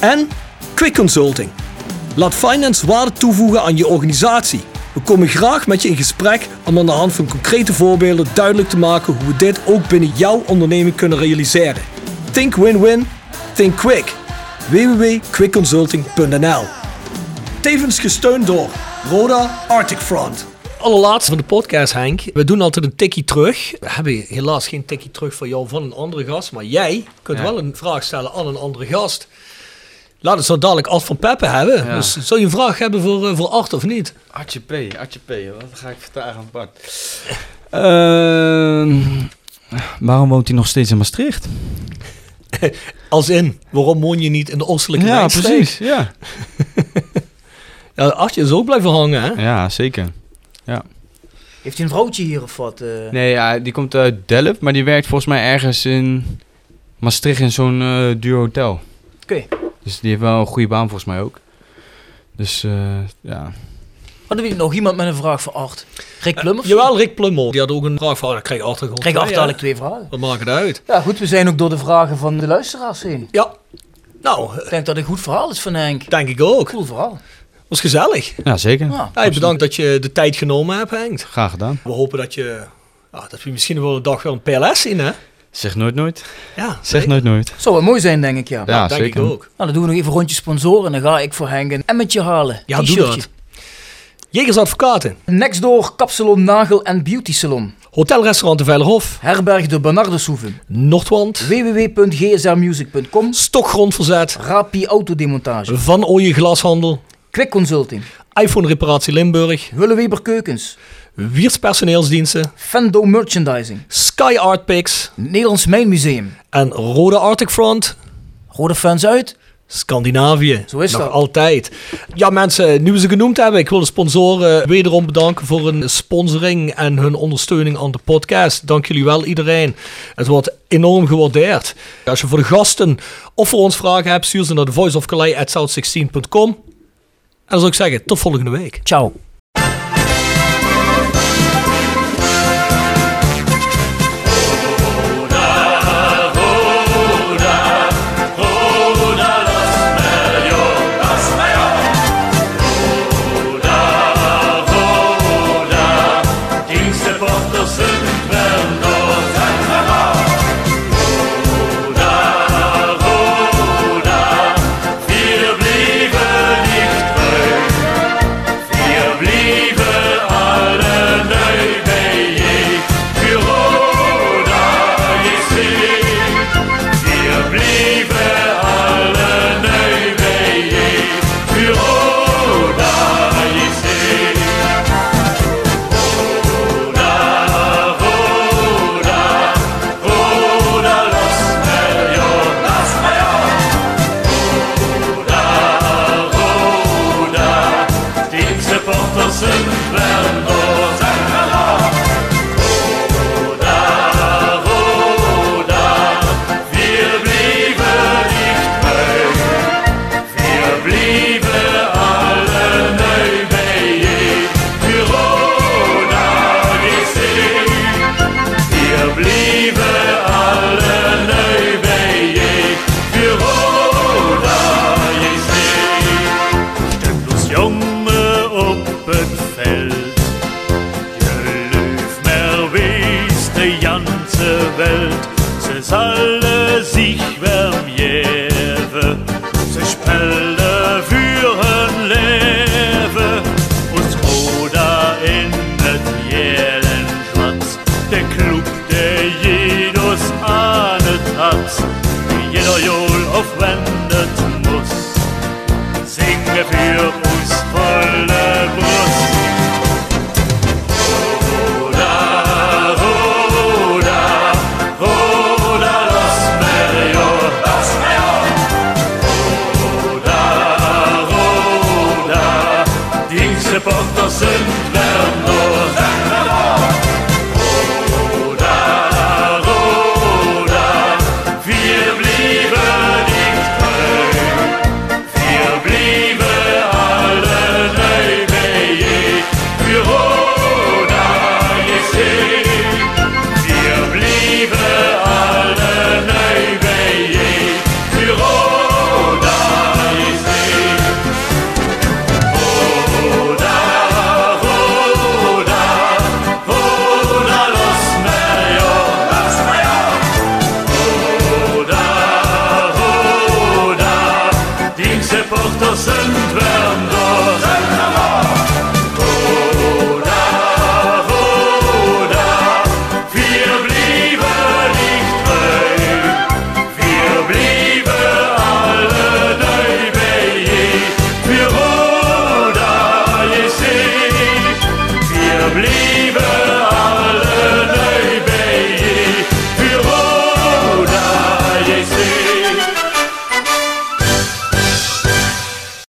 En Quick Consulting. Laat finance waarde toevoegen aan je organisatie. We komen graag met je in gesprek om aan de hand van concrete voorbeelden duidelijk te maken hoe we dit ook binnen jouw onderneming kunnen realiseren. Think win-win, think quick. www.quickconsulting.nl Tevens gesteund door Roda Arctic Front. Allerlaatste van de podcast, Henk. We doen altijd een tikkie terug. We hebben helaas geen tikkie terug van jou van een andere gast. Maar jij kunt Ja. wel een vraag stellen aan een andere gast. Laat het zo dadelijk Art van Peppe hebben. Ja. Dus zou je een vraag hebben voor, eh, voor Art of niet? Artje P, Artje P, wat ga ik vragen aan Bart? Ehm, waarom woont hij nog steeds in Maastricht? Als in, waarom woon je niet in de oostelijke Wijnstreek? Ja. Ja, Artje is ook blijven hangen, hè? ja, zeker. Heeft hij een vrouwtje hier of wat? eh? Nee, ja, die komt uit Delft, maar die werkt volgens mij ergens in Maastricht in zo'n eh, duur hotel. Oké. Dus die heeft wel een goede baan volgens mij ook. Dus eh, ja. Hadden we nog iemand met een vraag voor Art? Rick Plum of zo? Jawel, Rick Plummel. Die had ook een vraag je Art gewoon Krijg twee, Art dadelijk twee vragen. Wat maakt het uit? Ja, goed, we zijn ook door de vragen van de luisteraars heen. Ja. Nou, Ik denk dat het een goed verhaal is van Henk. denk ik ook. Cool verhaal. Was gezellig. ja, zeker. Ja. Hey, bedankt dat je de tijd genomen hebt, Henk. Graag gedaan. We hopen dat je, ja, dat we misschien wel een dag wel een PLS zien, hè? Zeg nooit nooit. Ja, Zeg zeker. nooit nooit. Zou wel mooi zijn, denk ik, ja. Ja, denk zeker. ik ook. Nou, dan doen we nog even een rondje sponsoren en dan ga ik voor Henk een emmetje halen. Ja, doe dat. Jegers Advocaten. Next door Kapsalon Nagel en Beauty Salon. Hotelrestaurant de Veilerhof. Herberg de Bernardeshoeven. Noordwand. www.gsrmusic.com. Stokgrondverzet. Rapi Autodemontage. Van Ooyen Glashandel. Quick Consulting. iPhone Reparatie Limburg. Willeweber Keukens. Wiers Personeelsdiensten. Fendo Merchandising. Sky Art Picks. Nederlands Mijnmuseum. En Rode Arctic Front. Rode fans uit. Scandinavië. Zo is Nog dat. altijd. Ja, mensen, nu we ze genoemd hebben, ik wil de sponsoren wederom bedanken voor hun sponsoring en hun ondersteuning aan de podcast. Dank jullie wel, iedereen. Het wordt enorm gewaardeerd. Als je voor de gasten of voor ons vragen hebt, stuur ze naar thevoiceofcalais@south16.com. En dan zou ik zeggen, tot volgende week. Ciao.